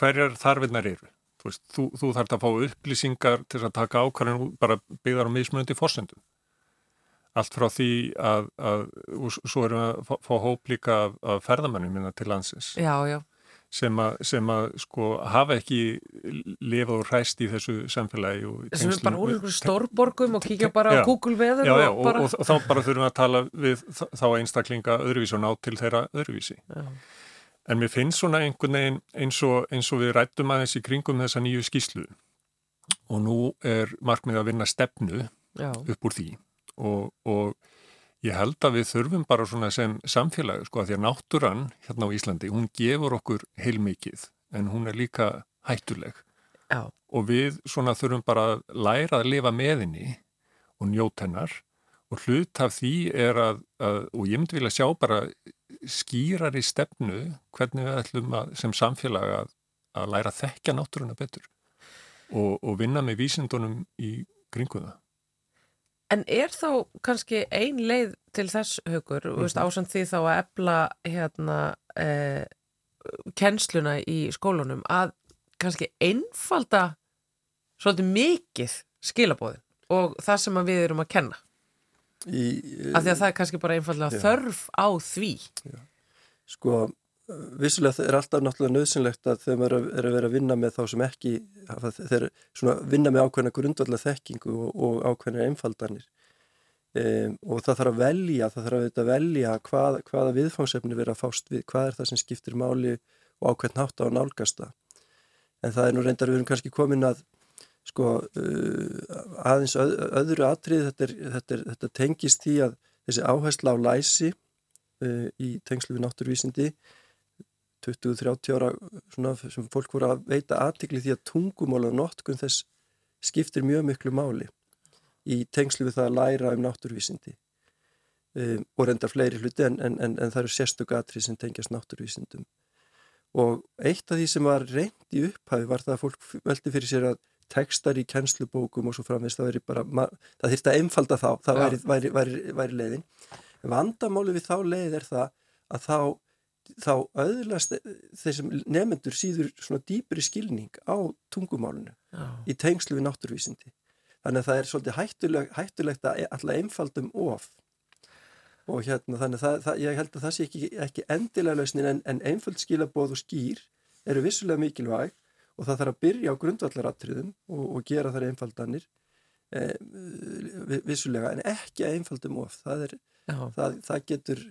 hverjar þarfinnar eru. Þú veist, þú, þú þarf að fá upplýsingar til að taka ákvarðin bara byggðar á mismunandi fórsendum. Allt frá því að, að svo erum við að fá, fá hóp líka af, af ferðamennum minna til landsins. Já, já, sem að, sem að sko hafa ekki lifað og ræst í þessu samfélagi sem er bara úr einhverjum stórborgum og kíkja bara á Google veður og og, bara og, og þá bara þurfum við að tala við þá einstaklinga öðruvísi og ná til þeirra öðruvísi. Já. En mér finnst svona einhvern veginn eins og, eins og við rættum aðeins í kringum þessa nýju skýslu og nú er markmið að vinna stefnu Já, upp úr því og, og ég held að við þurfum bara svona sem samfélag sko að því að náttúran hérna á Íslandi, hún gefur okkur heilmikið en hún er líka hættuleg. Já, og við svona þurfum bara að læra að lifa með henni og njóta hennar. Og hlut af því er að, að og ég myndi vilja sjá bara skýrar í stefnu hvernig við ætlum að, sem samfélag að, að læra að þekkja náttúruna betur og, og vinna með vísindunum í kringum það. En er þá kannski ein leið til þess hugur, mm -hmm. ásand því þá að ebla hérna eh, kennsluna í skólunum að kannski einfalda svolítið mikið skilabóðin og það sem við erum að kenna í, af því að það er kannski bara einfallega Já. þörf á því sko vissulega er alltaf náttúrulega nöðsynlegt að þegar maður er að vera að vinna með þá sem ekki þeir vinna með ákveðna grundvallar þekkingu og, og ákveðna einfaldanir. Um, og það þarf að velja það þarf að auðvitað að velja hvað, hvaða viðfangsefni vera að fást við, hvað er það sem skiptir máli og ákveðn hátt á að nálgast það. En það er nú reyndar við erum kannski komin að sko uh, aðeins öð, öðru atrið þetta, er, þetta, er, þetta tengist því að þessi áhersla á læsi uh, í tengslu við náttúruvísindi 20-30 ára svona, sem fólk voru að veita aðtikli því að tungumál og notkun þess skiptir mjög miklu máli í tengslu við það að læra um náttúruvísindi um, og reynda fleiri hluti en, en, en, en það eru sérstök atrið sem tengjast náttúruvísindum. Og eitt af því sem var reynd í upphæfi var það að fólk veldi fyrir sér að tekstar í kennslubókum og svo framvegst það veri bara, það þyrfti að einfalda þá, það væri, væri, væri, væri leiðin. Vandamáli við þá leið er það að þá, þá öðlast þessum nefnendur síður svona dýpri skilning á tungumálunu Já, í tengslu við náttúruvísindi. Þannig að það er svolítið hættuleg, hættulegt að alltaf einfaldum of. Og hérna þannig að það, það, ég held að það sé ekki, ekki endilega lausnin en, en einföld skilabóð og skýr eru vissulega mikilvæg og það þarf að byrja á grundvallaratriðum og, og gera þar einfaldanir eh, vissulega en ekki einfaldum of. Það, er, það getur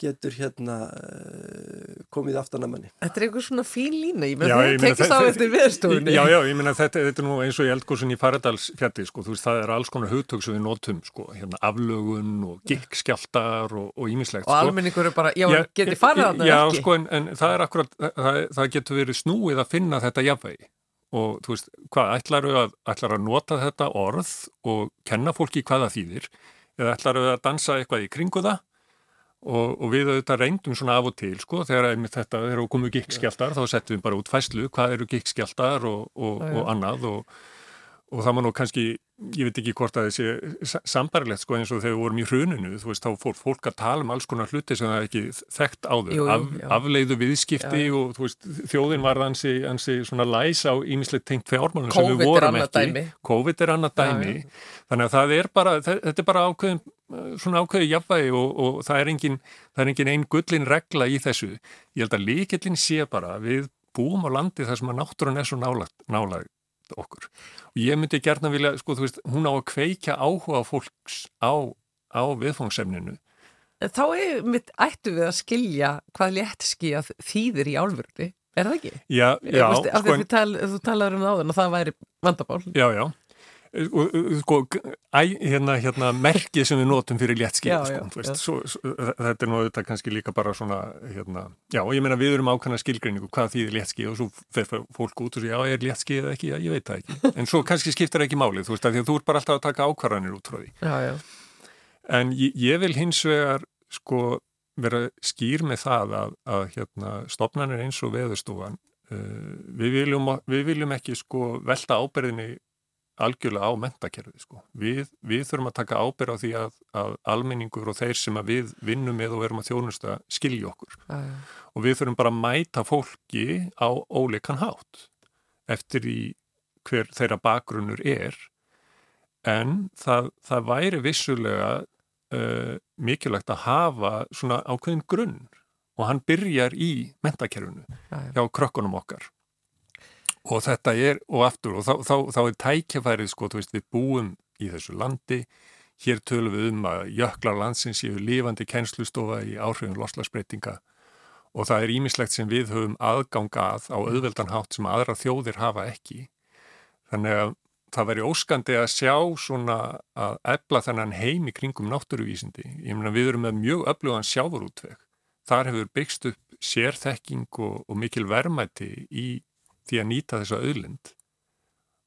getur hérna uh, komið aftan að manni. Þetta er einhver svona fín lína, ég Já, meina, tekist á eftir viðstofunni Já, já, ég meina þetta, þetta er nú eins og í eldgóðsinn í Faradalsfjalli, sko, þú veist, það er alls konar hugtök sem við notum, sko, hérna aflögun og gikkskjáltar og, og ímislegt, og sko. almenningur er bara, já, geti farið þarna Já, ekki? sko, en, en það er akkurat, það, það getur verið snúið að finna þetta jafnvegi og þú veist, hvað, ætlaru að, ætlaru að nota þetta orð og kenna fólki hvað það þýðir? Eða ætlaru að dansa eitthvað í kringu það og, og við auðvitað reyndum svona af og til, sko, þegar einmitt þetta, þegar við komum gikkskjáltar, þá settum við bara út fæslu, hvað eru gikkskjáltar og, og, og annað og, og það var nú kannski, ég veit ekki hvort að þessi sambarilegt sko eins og þegar við vorum í hruninu, þú veist, þá fór fólk að tala um alls konar hluti sem það ekki þekkt áður, Jú, jú, Af, já. afleiðu viðskipti Já, já. og þú veist, þjóðin var ansi, ansi svona læs á ímislegt tengt fjármálum sem við vorum ekki. dæmi. COVID er annað Já, dæmi, þannig að það er bara, þe- þetta er bara ákveðin, svona ákveði jafnvægi og, og það er engin, það er engin ein gullin regla í þessu. Ég held að líkillin sé bara við búum á landi þar sem að náttúrun er svo nálagt, nálagt okkur. Og ég myndi gerna vilja, sko, þú veist, hún á að kveikja áhuga fólks á á viðfangsefninu En þá er mitt ættu við að skilja hvað léttski að þýðir í álfurði, er það ekki? Já, já, af því sko, tal, þú talar um það áðan og það væri vandabál. já, já sko, hérna, hérna merkið sem við notum fyrir léttskið Já, sko, þetta er nú auðvitað kannski líka bara svona hérna, já, og ég meina við erum ákvæmna skilgreiningu hvað þýðir léttskið og svo fer fólk út og segja, já, er léttskið eða ekki, já, ég veit það ekki. En svo kannski skiptir ekki málið, þú veist, af því að þú ert bara alltaf að taka ákvarðanir út frá því. Já, já. En ég, ég vil hins vegar sko vera skýr með það að, að hérna, stopnarnir eins og veðustofan uh, við, viljum, við viljum ekki sko velta ábyrðinni algjörlega á mentakerfið sko. Við, við þurfum að taka ábyrð á því að, að almenningur og þeir sem við vinnum með og erum að þjónusta skilja okkur já. og við þurfum bara að mæta fólki á óleikan hátt eftir í hver þeirra bakgrunnur er en það, það væri vissulega uh, mikilvægt að hafa svona ákveðin grunn og hann byrjar í mentakerfinu Já, já. hjá krökkunum okkar og þetta er, og aftur, og þá, þá, þá er tækjafærið, sko, þú veist, við búum í þessu landi, hér tölum við um að jöklar landsins séu lifandi kennslustofa í áhrifum loslagsbreytinga og það er ímislegt sem við höfum aðganga að á auðveldan hátt sem aðra þjóðir hafa ekki. Þannig að það væri óskandi að sjá svona að ebla þennan heim í kringum náttúruvísindi. Ég meina við erum með mjög öflugan sjávarútveg. Þar hefur byggst upp sérþekking og, og mikil verðmæti í því að nýta þessa auðlind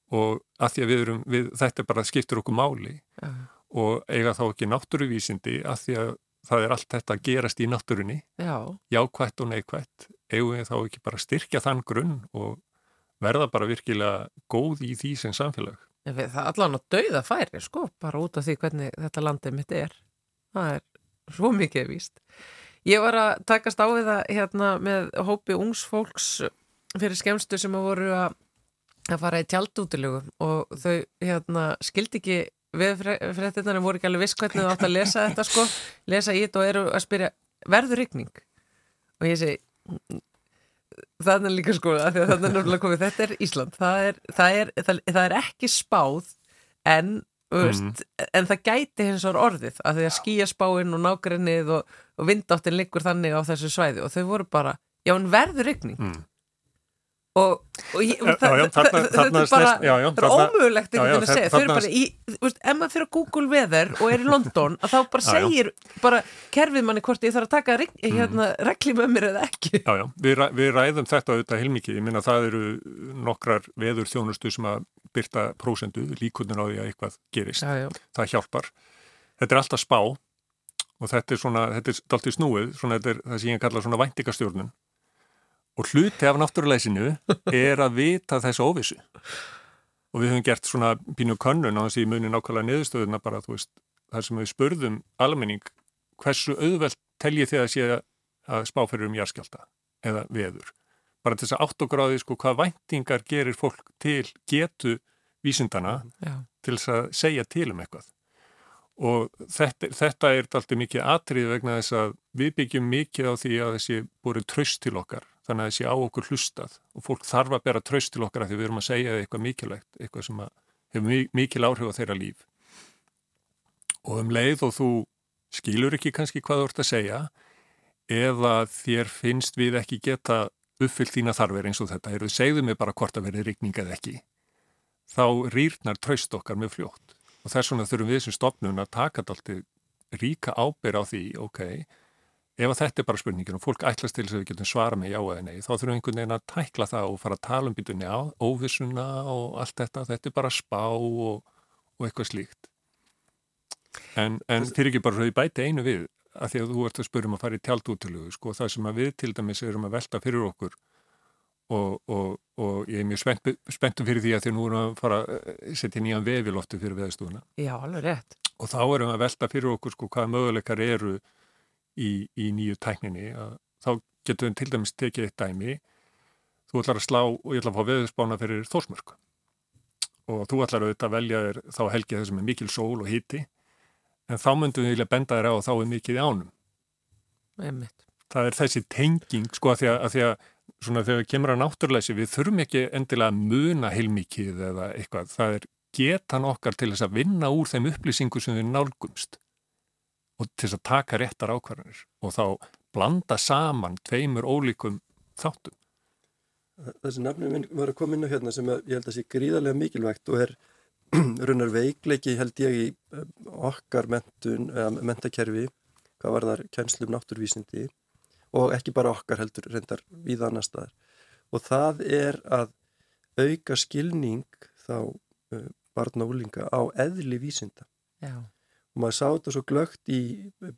og að því að við erum, við, þetta bara skiptur okkur máli Já. og eiga þá ekki náttúruvísindi að því að það er allt þetta að gerast í náttúrunni, Já, jákvætt og neikvætt, eigum við þá ekki bara styrkja þann grunn og verða bara virkilega góð í því sem samfélag. Það er allan að dauða færi, sko, bara út af því hvernig þetta landið mitt er. Það er svo mikið víst. Ég var að takast á við það hérna með hópi ungs fólks fyrir skemmstu sem að voru að, að fara í tjaldútilegu og þau hérna skildi ekki við fréttinnar en voru ekki alveg viss hvernig þau átt að lesa þetta sko, lesa í þetta og eru að spyrja, verður rigning? Og ég segi, þannig líka sko að þannig er náttúrulega komið, þetta er Ísland það er, það er, það, það er ekki spáð en, þú veist, en það gæti hins vegar orðið að því að skíaspáin og nágrennið og, og vindáttin liggur þannig á þessu svæði og þau voru bara, já en verður rigning Mm. Og, og ég, Já, það, já, það, þarna- þarna er bara já, já, er þarna- ómögulegt já, já, einhvern veginn að segja, þau eru bara í ef maður fyrir að Google veður og er í London að þá bara Já, já. segir bara kerfið manni hvort ég þarf að taka Mm. hérna, regli með mér eða ekki. Já, já, við, við ræðum þetta auðvitað heilmikið, ég minna það eru nokkrar veður þjónustu sem að byrta prósendu, líkundin á því að eitthvað gerist, já, já, það hjálpar. Þetta er alltaf spá og þetta er svona, þetta er dálítið snúið svona þetta er það sem ég kalla svona væntingastjórnun og hluti af náttúruleysinu er að vita þessu óvissu og við höfum gert svona pínu könnun á þessi muni nákvæmlega niðurstöðuna bara, veist, þar sem við spurðum almenning hversu auðvelt teljið þið að sé að spá fyrir um jarskjálta eða veður. Bara til þess að átt og gráði sko hvað væntingar gerir fólk til getu vísindana já, til þess að segja til um eitthvað. Og þetta, þetta er alltaf mikið atrið vegna þess að við byggjum mikið á því að þessi búið tröst til okkar, þannig að þessi á okkur hlustað og fólk þarf að bera tröst til okkar að því við erum að segja eitthvað mikilvægt, eitthvað sem hefur mi- mikil áhrif á þeirra líf. Og um leið og þú skilur ekki kannski hvað þú ert að segja eða þér finnst við ekki geta uppfyllt þína þarfir eins og þetta, eru segðu mig bara hvort að verði rigning eða ekki, þá rýrnar tröst okkar með fljótt og þess vegna þurfum við sem stopnum að taka alltaf ríka ábyrð á því, ok, ef að þetta er bara spurningin og fólk ætlast til þess að við getum svara með já eða nei, þá þurfum við einhvern veginn að tækla það og fara að tala um býtunni á óvissuna og allt þetta, þetta er bara spá og, og eitthvað slíkt. En, en fyrir ekki bara svo ég bæti einu við, að því að þú ert að spyrja um að fara í tjaldútilögu, sko, það sem að við til dæmis erum að velta fyrir okkur og, og, og ég er mjög spennt, spenntum fyrir því að því nú erum að fara að setja nýjan vefiloftu fyrir veðstúðuna já, alveg rétt. Og þá erum við að velta fyrir okkur sko hvaða möguleikar eru í, í nýju tækninni þá getum við til dæmis tekið eitt dæmi. Þú ætlar að slá og ég ætla að fá veðurspána fyrir þórsmörk. Og þú ætlar auðvitað að velja þér þá helgið þessum er mikil sól og hiti en þá myndum við vilja benda þér á að þá er mikið í ánum. Einmitt. það er þessi tenging sko að því að, að, því að svona þegar við kemur að náttúruleysi við þurfum ekki endilega að muna heilmikið eða eitthvað, það er getan okkar til þess að vinna úr þeim upplýsingu sem við nálgumst og til þess að taka réttar ákvarðanir og þá blanda saman tveimur ólíkum þáttum. Þessi nafnum minn var að koma inn á hérna sem að, ég held að sé gríðarlega mikilvægt og er raunar veikleiki held ég í eh, okkar mentun, eða mentakerfi, hvað var þar kænslum náttúrvísindi og ekki bara okkar heldur reyndar við annar staðar. Og það er að auka skilning þá uh, barn og úlinga á eðli vísinda. Já. Og maður sá þetta svo glögt í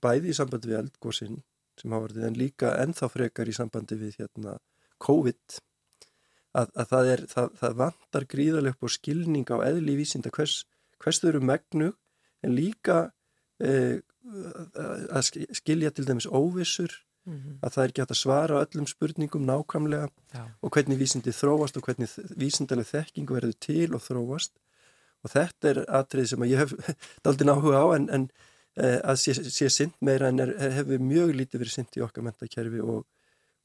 bæði í sambandi við eldgósin sem hafa verið en líka ennþá frekar í sambandi við hérna COVID að, að það, er, það, það vantar gríðarlega upp á skilning á eðli vísinda hvers, hvers þau eru megnu en líka eh, að skilja til dæmis óvissur mm -hmm. að það er ekki hægt að svara öllum spurningum nákvæmlega Já. og hvernig vísindi þróast og hvernig vísindaleg þekking verður til og þróast og þetta er atrið sem ég hef daldinn áhuga á en, en eh, að sé, sé synd meira en er, hefur mjög lítið verið synd í okkar mentakerfi og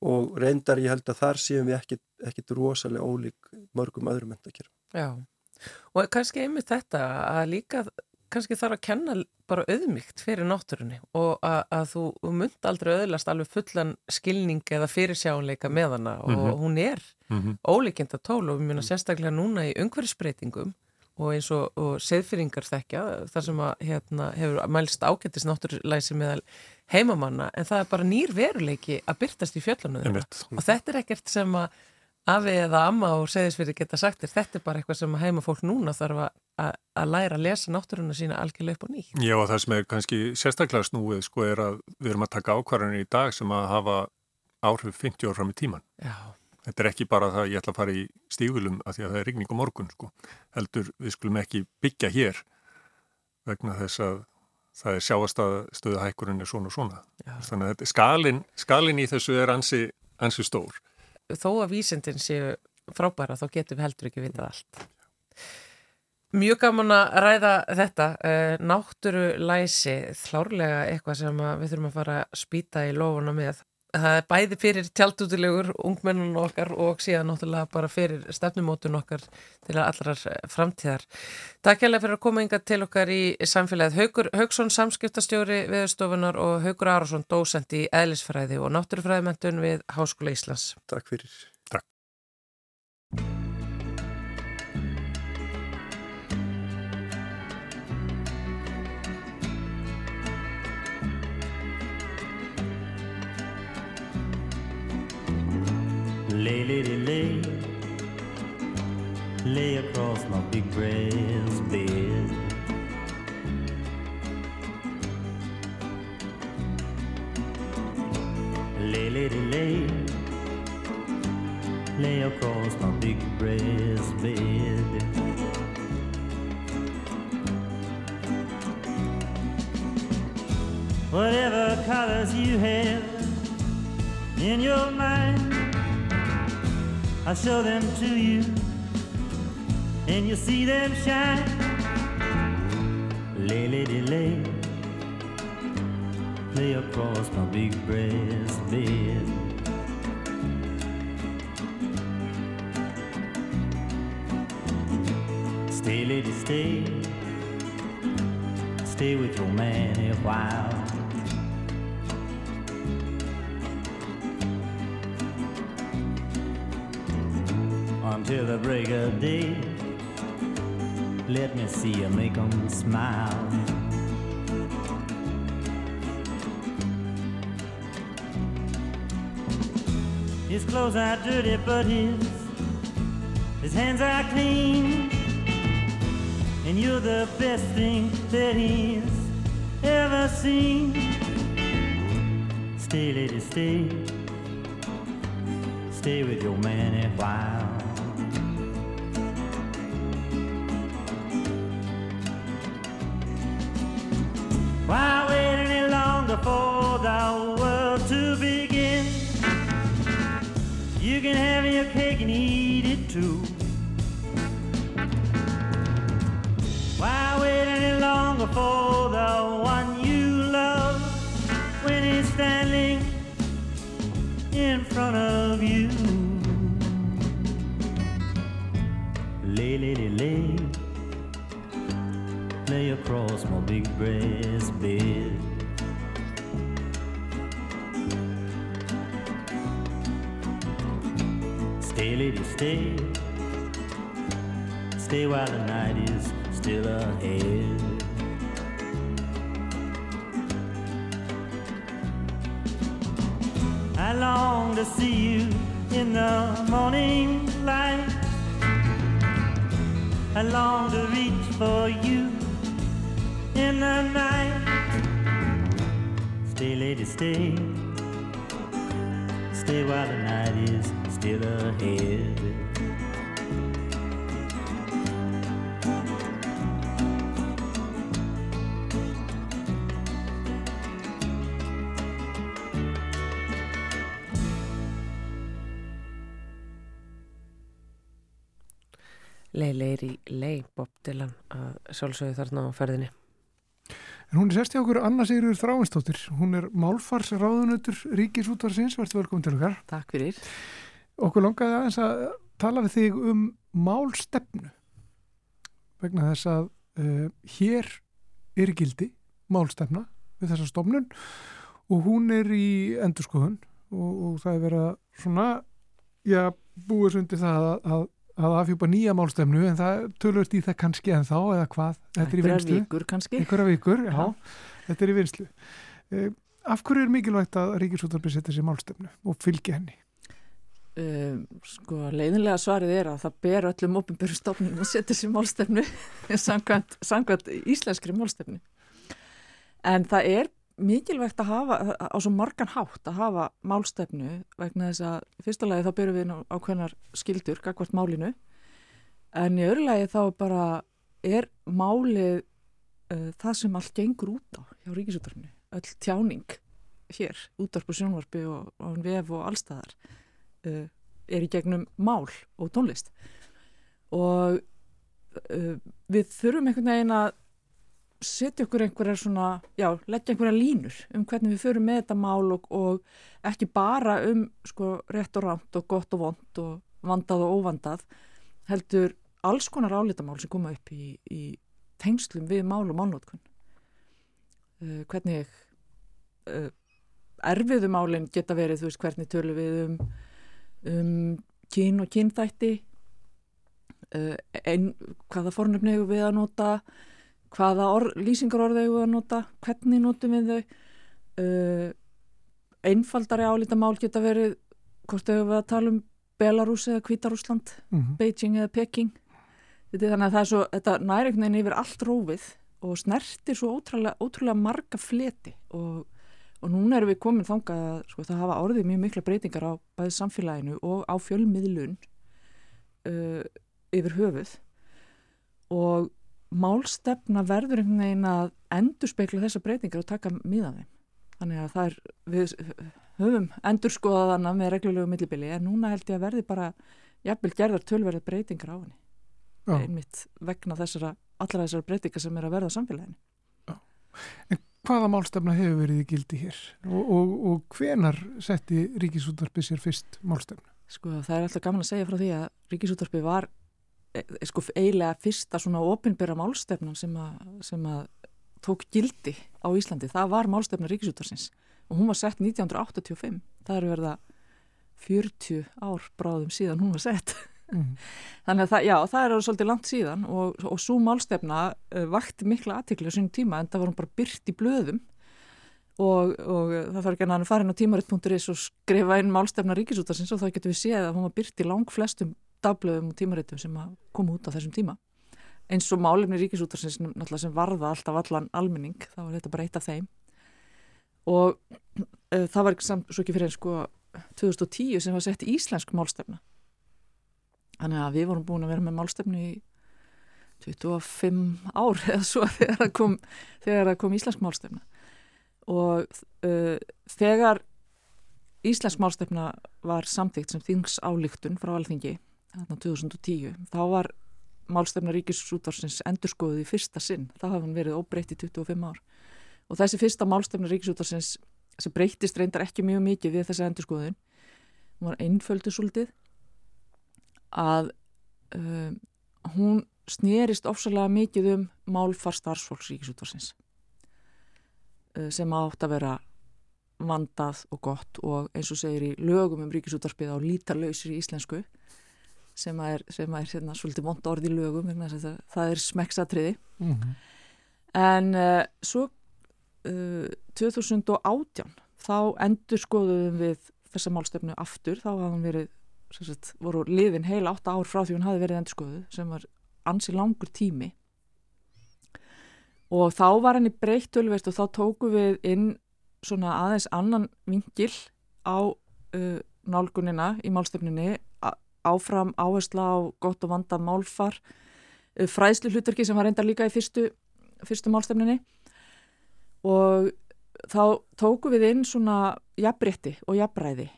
og reyndar ég held að þar séum við ekkit, ekkit rosalega ólík mörgum öðrum mentakjör. Já, og kannski einmitt þetta að líka kannski þarf að kenna bara auðmygt fyrir náttúrunni og að, að þú mynd aldrei auðlast alveg fullan skilning eða fyrirsjáleika með hana og mm -hmm. hún er mm -hmm. ólíkjönda tól og við minna sérstaklega núna í umhverfsbreytingum og eins og, og seðfyringar þekkja þar sem að hérna, hefur mælst ágættis náttúrulæsi meðal heimamanna en það er bara nýr veruleiki að byrtast í fjöllunum og þetta er ekkert sem að afi eða amma og segðisfyrir geta sagt þér, þetta er bara eitthvað sem heimafólk núna þarf að, að læra að lesa náttúruna sína algjörlega upp og nýtt. Já og það sem er kannski sérstaklega snúið sko er að við erum að taka ákvarðanir í dag sem að hafa áhrif 50 ár fram í tíman. Já. Þetta er ekki bara það að ég ætla að fara í stígulum að því að það er rigning á morgun sko. Heldur við skulum ekki byggja hér vegna þess að það er sjáastöðu hækkurinn er svona og svona. Já. Þannig að skalin, skalin í þessu er ansi, ansi stór. Þó að vísindin séu frábæra þá getum við heldur ekki vitað allt. Mjög gaman að ræða þetta. Eh, náttúru læsi, þlárlega eitthvað sem við þurfum að fara að spýta í lofuna með það er bæði fyrir tjaldútilegur ungmennun okkar og síðan náttúrulega bara fyrir stefnumótun okkar til allrar framtíðar. Takk hjálpa fyrir að koma yngar til okkar í samfélagið. Haugur Haugsson, samskiptastjóri viðstofunar og Haugur Arásson, dósend í eðlisfræði og náttúrufræðimentun við Háskóla Íslands. Takk fyrir. Takk. Lay, lady, lay, lay across my big brass bed. Lay, lady, lay, lay across my big brass bed. Whatever colors you have in your mind I'll show them to you and you'll see them shine. Lay, lady, lay, lay across my big brass bed. Stay, lady, stay, stay with your man a while. Until the break of day. Let me see you make them smile. His clothes are dirty, but his his hands are clean. And you're the best thing that he's ever seen. Stay, lady, stay. Stay with your man a while. Stay, stay. While the night is still ahead. I long to see you in the morning light. I long to reach for you in the night. Stay, lady, stay. Stay while the night is still ahead. Lei, leiri, lei, Bob Dylan að sjálfsögðu þarna á ferðinni. En hún er sest hjá okkur Anna Sigurður Þráinsdóttir. Hún er málfarsráðunötur Ríkisútvarsins, verður velkomin til okkar. Takk fyrir. Okkur langaði aðeins að tala við þig um málstefnu vegna þess að uh, hér er gildi málstefna við þessa stofnun og hún er í endurskoðun og, og það er verið að svona, já, búið sundi það að, að, að afhjúpa nýja málstefnu en það tölvist í það kannski en þá eða hvað, þetta er í vinslu einhverja vikur, já, Já. þetta er í vinslu uh, af hverju er mikilvægt að Ríkisúttarpi setja sér málstefnu og fylgja henni Uh, sko, leiðinlega svarið er að það ber öllum opinbjörn stofnum að setja sér málstefnu samkvæmt, samkvæmt íslenskri málstefnu. En það er mikilvægt að hafa á svo margan hátt að hafa málstefnu vegna þess að fyrsta lagi þá berum við á hvernar skildur gagvart málinu. En í öðru lagi þá bara er málið uh, það sem allt gengur út á hjá ríkisútarfinu, öll tjáning hér, útvarp og sjónvarpi og, og vef og allstæðar uh, er í gegnum mál og tónlist. Og uh, við þurfum einhvern veginn að setja okkur einhverjar svona, já, leggja einhverjar línur um hvernig við förum með þetta mál og, og ekki bara um sko rétt og rámt og gott og vond og vandað og óvandað heldur alls konar álitamál sem koma upp í, í tengslum við mál og málnótkun uh, hvernig uh, erfiðu málinn geta verið, þú veist, hvernig tölum við um um kyn og kynþætti uh, ein, hvaða fornöfni hefur við að nota hvaða or, lýsingarorð hefur við að nota hvernig notum við þau uh, einfaldari álítamál geta verið hvort hefur við að tala um Belarus eða Kvítarúsland mm -hmm. Beijing eða Peking þetta, þannig að það er svo, þetta næringnin yfir allt rófið og snertir svo ótrúlega, ótrúlega marga fleti og, og núna erum við komin þangað að sko, það hafa orðið mjög mikla breytingar á bæði samfélaginu og á fjölmiðlun uh, yfir höfuð. Og málstefna verður einhvern veginn að endur spekla þessa breytingar og taka miða þeim. Þannig að það er við höfum endur skoðað hana með reglulegu millibili en núna held ég að verði bara jafnvel gerðar tölverðar breytingar á henni. Já. einmitt vegna þessara allra þessara breytingar sem er að verða á samfélaginu Hvaða málstefna hefur verið í gildi hér og, og, og hvenar setti Ríkisúttarpi sér fyrst málstefna? Sko það er alltaf gaman að segja frá því að Ríkisúttarpi var e, e, sko eiginlega fyrsta svona opinbera málstefnan sem að, sem að tók gildi á Íslandi. Það var málstefna Ríkisúttarsins og hún var sett 1985. Það eru verða 40 ár bráðum síðan hún var sett. Mm. Þannig að það, já, það er svolítið langt síðan og, og svo málstefna uh, vakti mikla aðtikli á sínum tíma en það var hún bara byrt í blöðum og, og það þarf ekki að hann fara inn á tímarit.is og skrifa inn málstefna ríkisútarsins og þá getur við séð að hún var byrt í lang flestum dagblöðum og tímaritum sem að koma út á þessum tíma. Eins og málefni ríkisútarsins sem varða alltaf allan almenning þá er þetta bara eitt af þeim. Og uh, það var samt svo ekki fyrir en sko 2010 sem var sett íslensk málstefna Þannig að við vorum búin að vera með málstefnu í 25 ár eða svo þegar það kom, kom íslensk málstefna. Og uh, þegar íslensk málstefna var samtíkt sem þings álíktun frá alþingi þarna 2010 þá var málstefna ríkisútvarsins endurskoðuð í fyrsta sinn. Þá hafði hann verið óbreytt í 25 ár. Og þessi fyrsta málstefna ríkisútvarsins sem breytist reyndar ekki mjög mikið við þessi endurskoðun hún var einföldu svolítið að uh, hún snerist ofsalega mikið um málfar starfsfólks ríkisútvarsins uh, sem átt að vera vandað og gott og eins og segir í lögum um ríkisútarpið á lítarlausir í íslensku sem að er, sem að er hérna, svolítið vond orð í lögum það, það er smekksatriði Mhm. en uh, svo uh, 2018 þá endur skoðum við þessa málstefnu aftur þá hafði hún verið sagt, voru liðin heil átta ár frá því hún hafi verið endur skoðuð sem var ansi langur tími. Og þá var henni breytt tölvist og þá tóku við inn svona aðeins annan vingil á uh, nálgunina í málstefnunni a- áfram áhersla á gott og vanda málfar uh, fræðslu hlutverki sem var reyndar líka í fyrstu, fyrstu málstefnunni. Og þá tóku við inn svona jafnrétti og jafnræði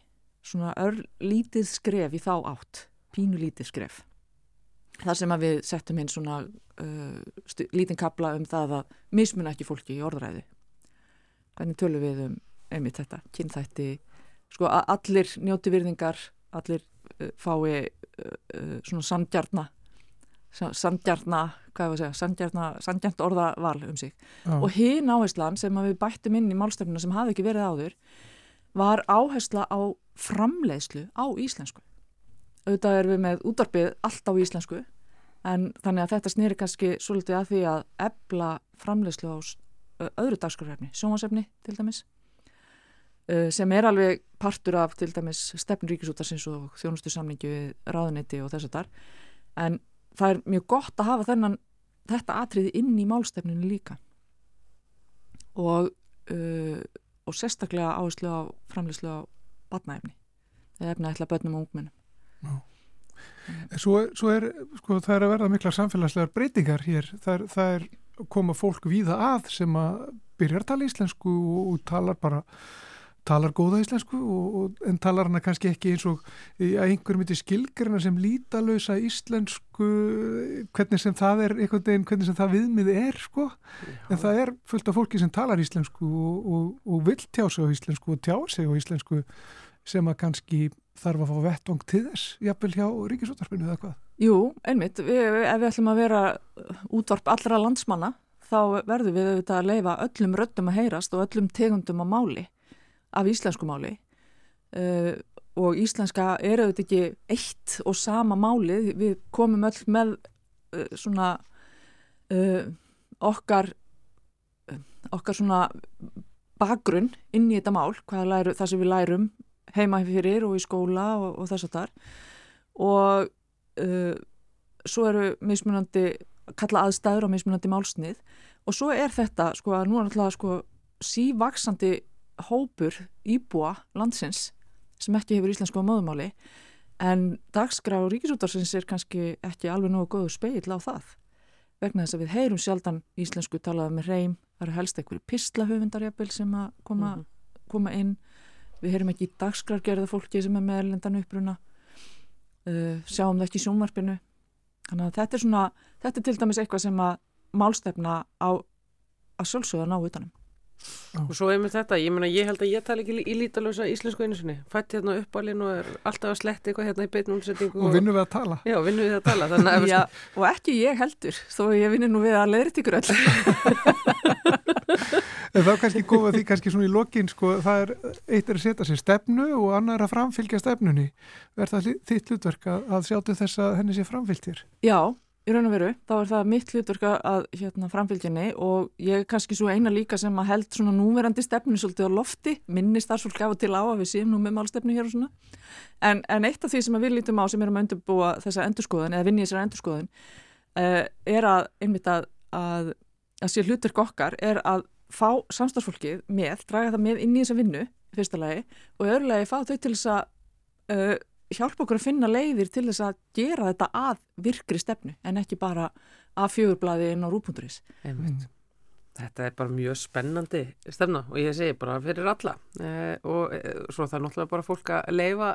svona ör lítið skref í þá átt pínu lítið skref. Þar sem að við settum inn svona uh, lítinn kapla um það að mismuna ekki fólki í orðræði hvernig tölum við um einmitt þetta, kynþætti? Sko að allir njóti virðingar allir uh, fái uh, uh, svona samdjarna samdjarna, hvað er að segja samdjarna, samdjarnt orðaval um sig. Já. og hinn áherslan sem við bættum inn í málstefnuna sem hafði ekki verið áður var áhersla á framleiðslu á íslensku. Auðvitað erum við með útvarpið allt á íslensku en þannig að þetta snýri kannski svolítið að því að ebla framleiðslu á öðru dagskrafrefni, sjónvarsefni til dæmis uh, sem er alveg partur af til dæmis stefn ríkisútarsins og þjónustu samlingi við ráðuneyti og þess að þar en það er mjög gott að hafa þennan þetta atriði inn í málstefninu líka. Og uh, og sérstaklega áherslu á framleyslu á batnaefni eða efni ætla börnum og ungmennum. En Svo, svo er, sko, það er að verða mikla samfélagslegar breytingar hér. Það er, það er koma fólk víða að sem að byrjar að tala íslensku og, og talar bara, talar góða íslensku og, og, en talar hana kannski ekki eins og í- að einhver myndi skilgrina sem lítalösa íslensku, hvernig sem það er, einhvern veginn, hvernig sem það viðmið er, sko. En það er fullt af fólki sem talar íslensku og, og, og vill tjá sig á íslensku og tjá sig á íslensku sem að kannski þarf að fá vettvang til þess, jafnvel hjá ríkisútarpinu eða hvað. Jú, einmitt, við, ef við ætlum að vera útvarp allra landsmanna þá verðum við auðvitað að leifa öllum röddum að heyrast og öllum tegundum að máli af íslensku máli uh, og íslenska er auðvitað ekki eitt og sama máli við komum öll með uh, svona uh, okkar okkar svona bakgrunn inn í þetta mál, læru, það sem við lærum heima fyrir og í skóla og, og þess að þar og uh, svo eru mismunandi kalla aðstæður og mismunandi málsnið. Og svo er þetta sko að nú er alltaf sko sívaksandi hópur íbúa landsins sem ekki hefur íslensku á móðumáli en dagskrá ríkisútarsins er kannski ekki alveg nógu góðu speill á það vegna þess að við heyrum sjaldan íslensku talaða með reym, það eru helst einhverju pislahöfundarjafil sem að koma, koma inn. Við heyrum ekki dagskrargerða fólki sem er með erlendan uppruna uh, sjáum það ekki í sjónvarpinu. Þannig að þetta er svona þetta er til dæmis eitthvað sem að málstefna á að sjálfsögða ná utanum Og svo einmitt þetta, ég meina ég held að ég tala ekki í lítalösa íslensku einu sinni. Fætt hérna uppalinn og er alltaf að sletti eitthvað hérna í beinum umsetningu. Og vinnum við að tala. Já, vinnum við að tala. Þannig að Já, og ekki ég heldur þó ég vinni nú við að leiðrit ykkur öll En þá kannski koma því kannski svona í lokin sko, það er, eitt er að setja sér stefnu og annar að framfylgja stefnunni er það hli- þitt hlutverk að, að sjá til þess að henni sé framfylgt hér Já, í raun og veru, þá er það mitt hlutverk að hérna, framfylgjunni og ég er kannski svo eina líka sem að held svona núverandi stefnu svolítið á lofti, minni starfsfólk af og til á að við séum nú með málstefnu hér og svona. En, en eitt af því sem við lítum á sem erum að undirbúa þessa endurskoðun eða vinni þessar endurskoðun uh, er að einmitt að, að, að sé hlutverk okkar er að fá samstarfsfólkið með, draga það með inn í þessa vinnu, fyrsta lagi, og öðru lagi fá þau til þess að uh, hjálpa okkur að finna leiðir til þess að gera þetta að virkri stefnu en ekki bara að fjögurblaði inn á rúpunduris. Einmitt. Þetta er bara mjög spennandi stefna og ég segi bara fyrir alla eh, og eh, svo það er náttúrulega bara fólk að leifa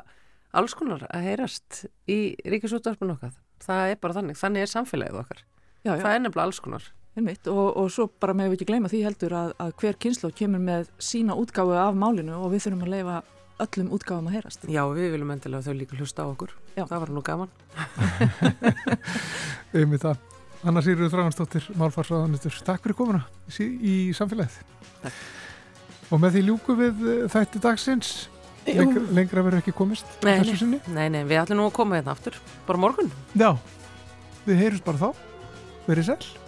alls konar að heyrast í ríkisúttarpun okkar. Það er bara þannig, þannig er samfélagið okkar. Já, já, Það er nefnilega alls konar. einmitt og, og svo bara með við ekki gleyma því heldur að, að hver kynslu kemur með sína útgáfu af málinu og við þurfum að leifa öllum útgáfum að heyrast. Já, við viljum endilega að þau líka hlusta á okkur. Já. Það var nú gaman. um það. Anna Sýrður Þráhansdóttir, Málfarsraðanitur, takk fyrir komuna í, í samfélagið. Takk. Og með því ljúku við eh, þætti dagsins lengra, lengra verður ekki komist Nei, þessu sinni. Nei, nei, við ætlum nú að koma hérna aftur, bara morgun. Já, við heyrjumst bara þá. Verið sæl.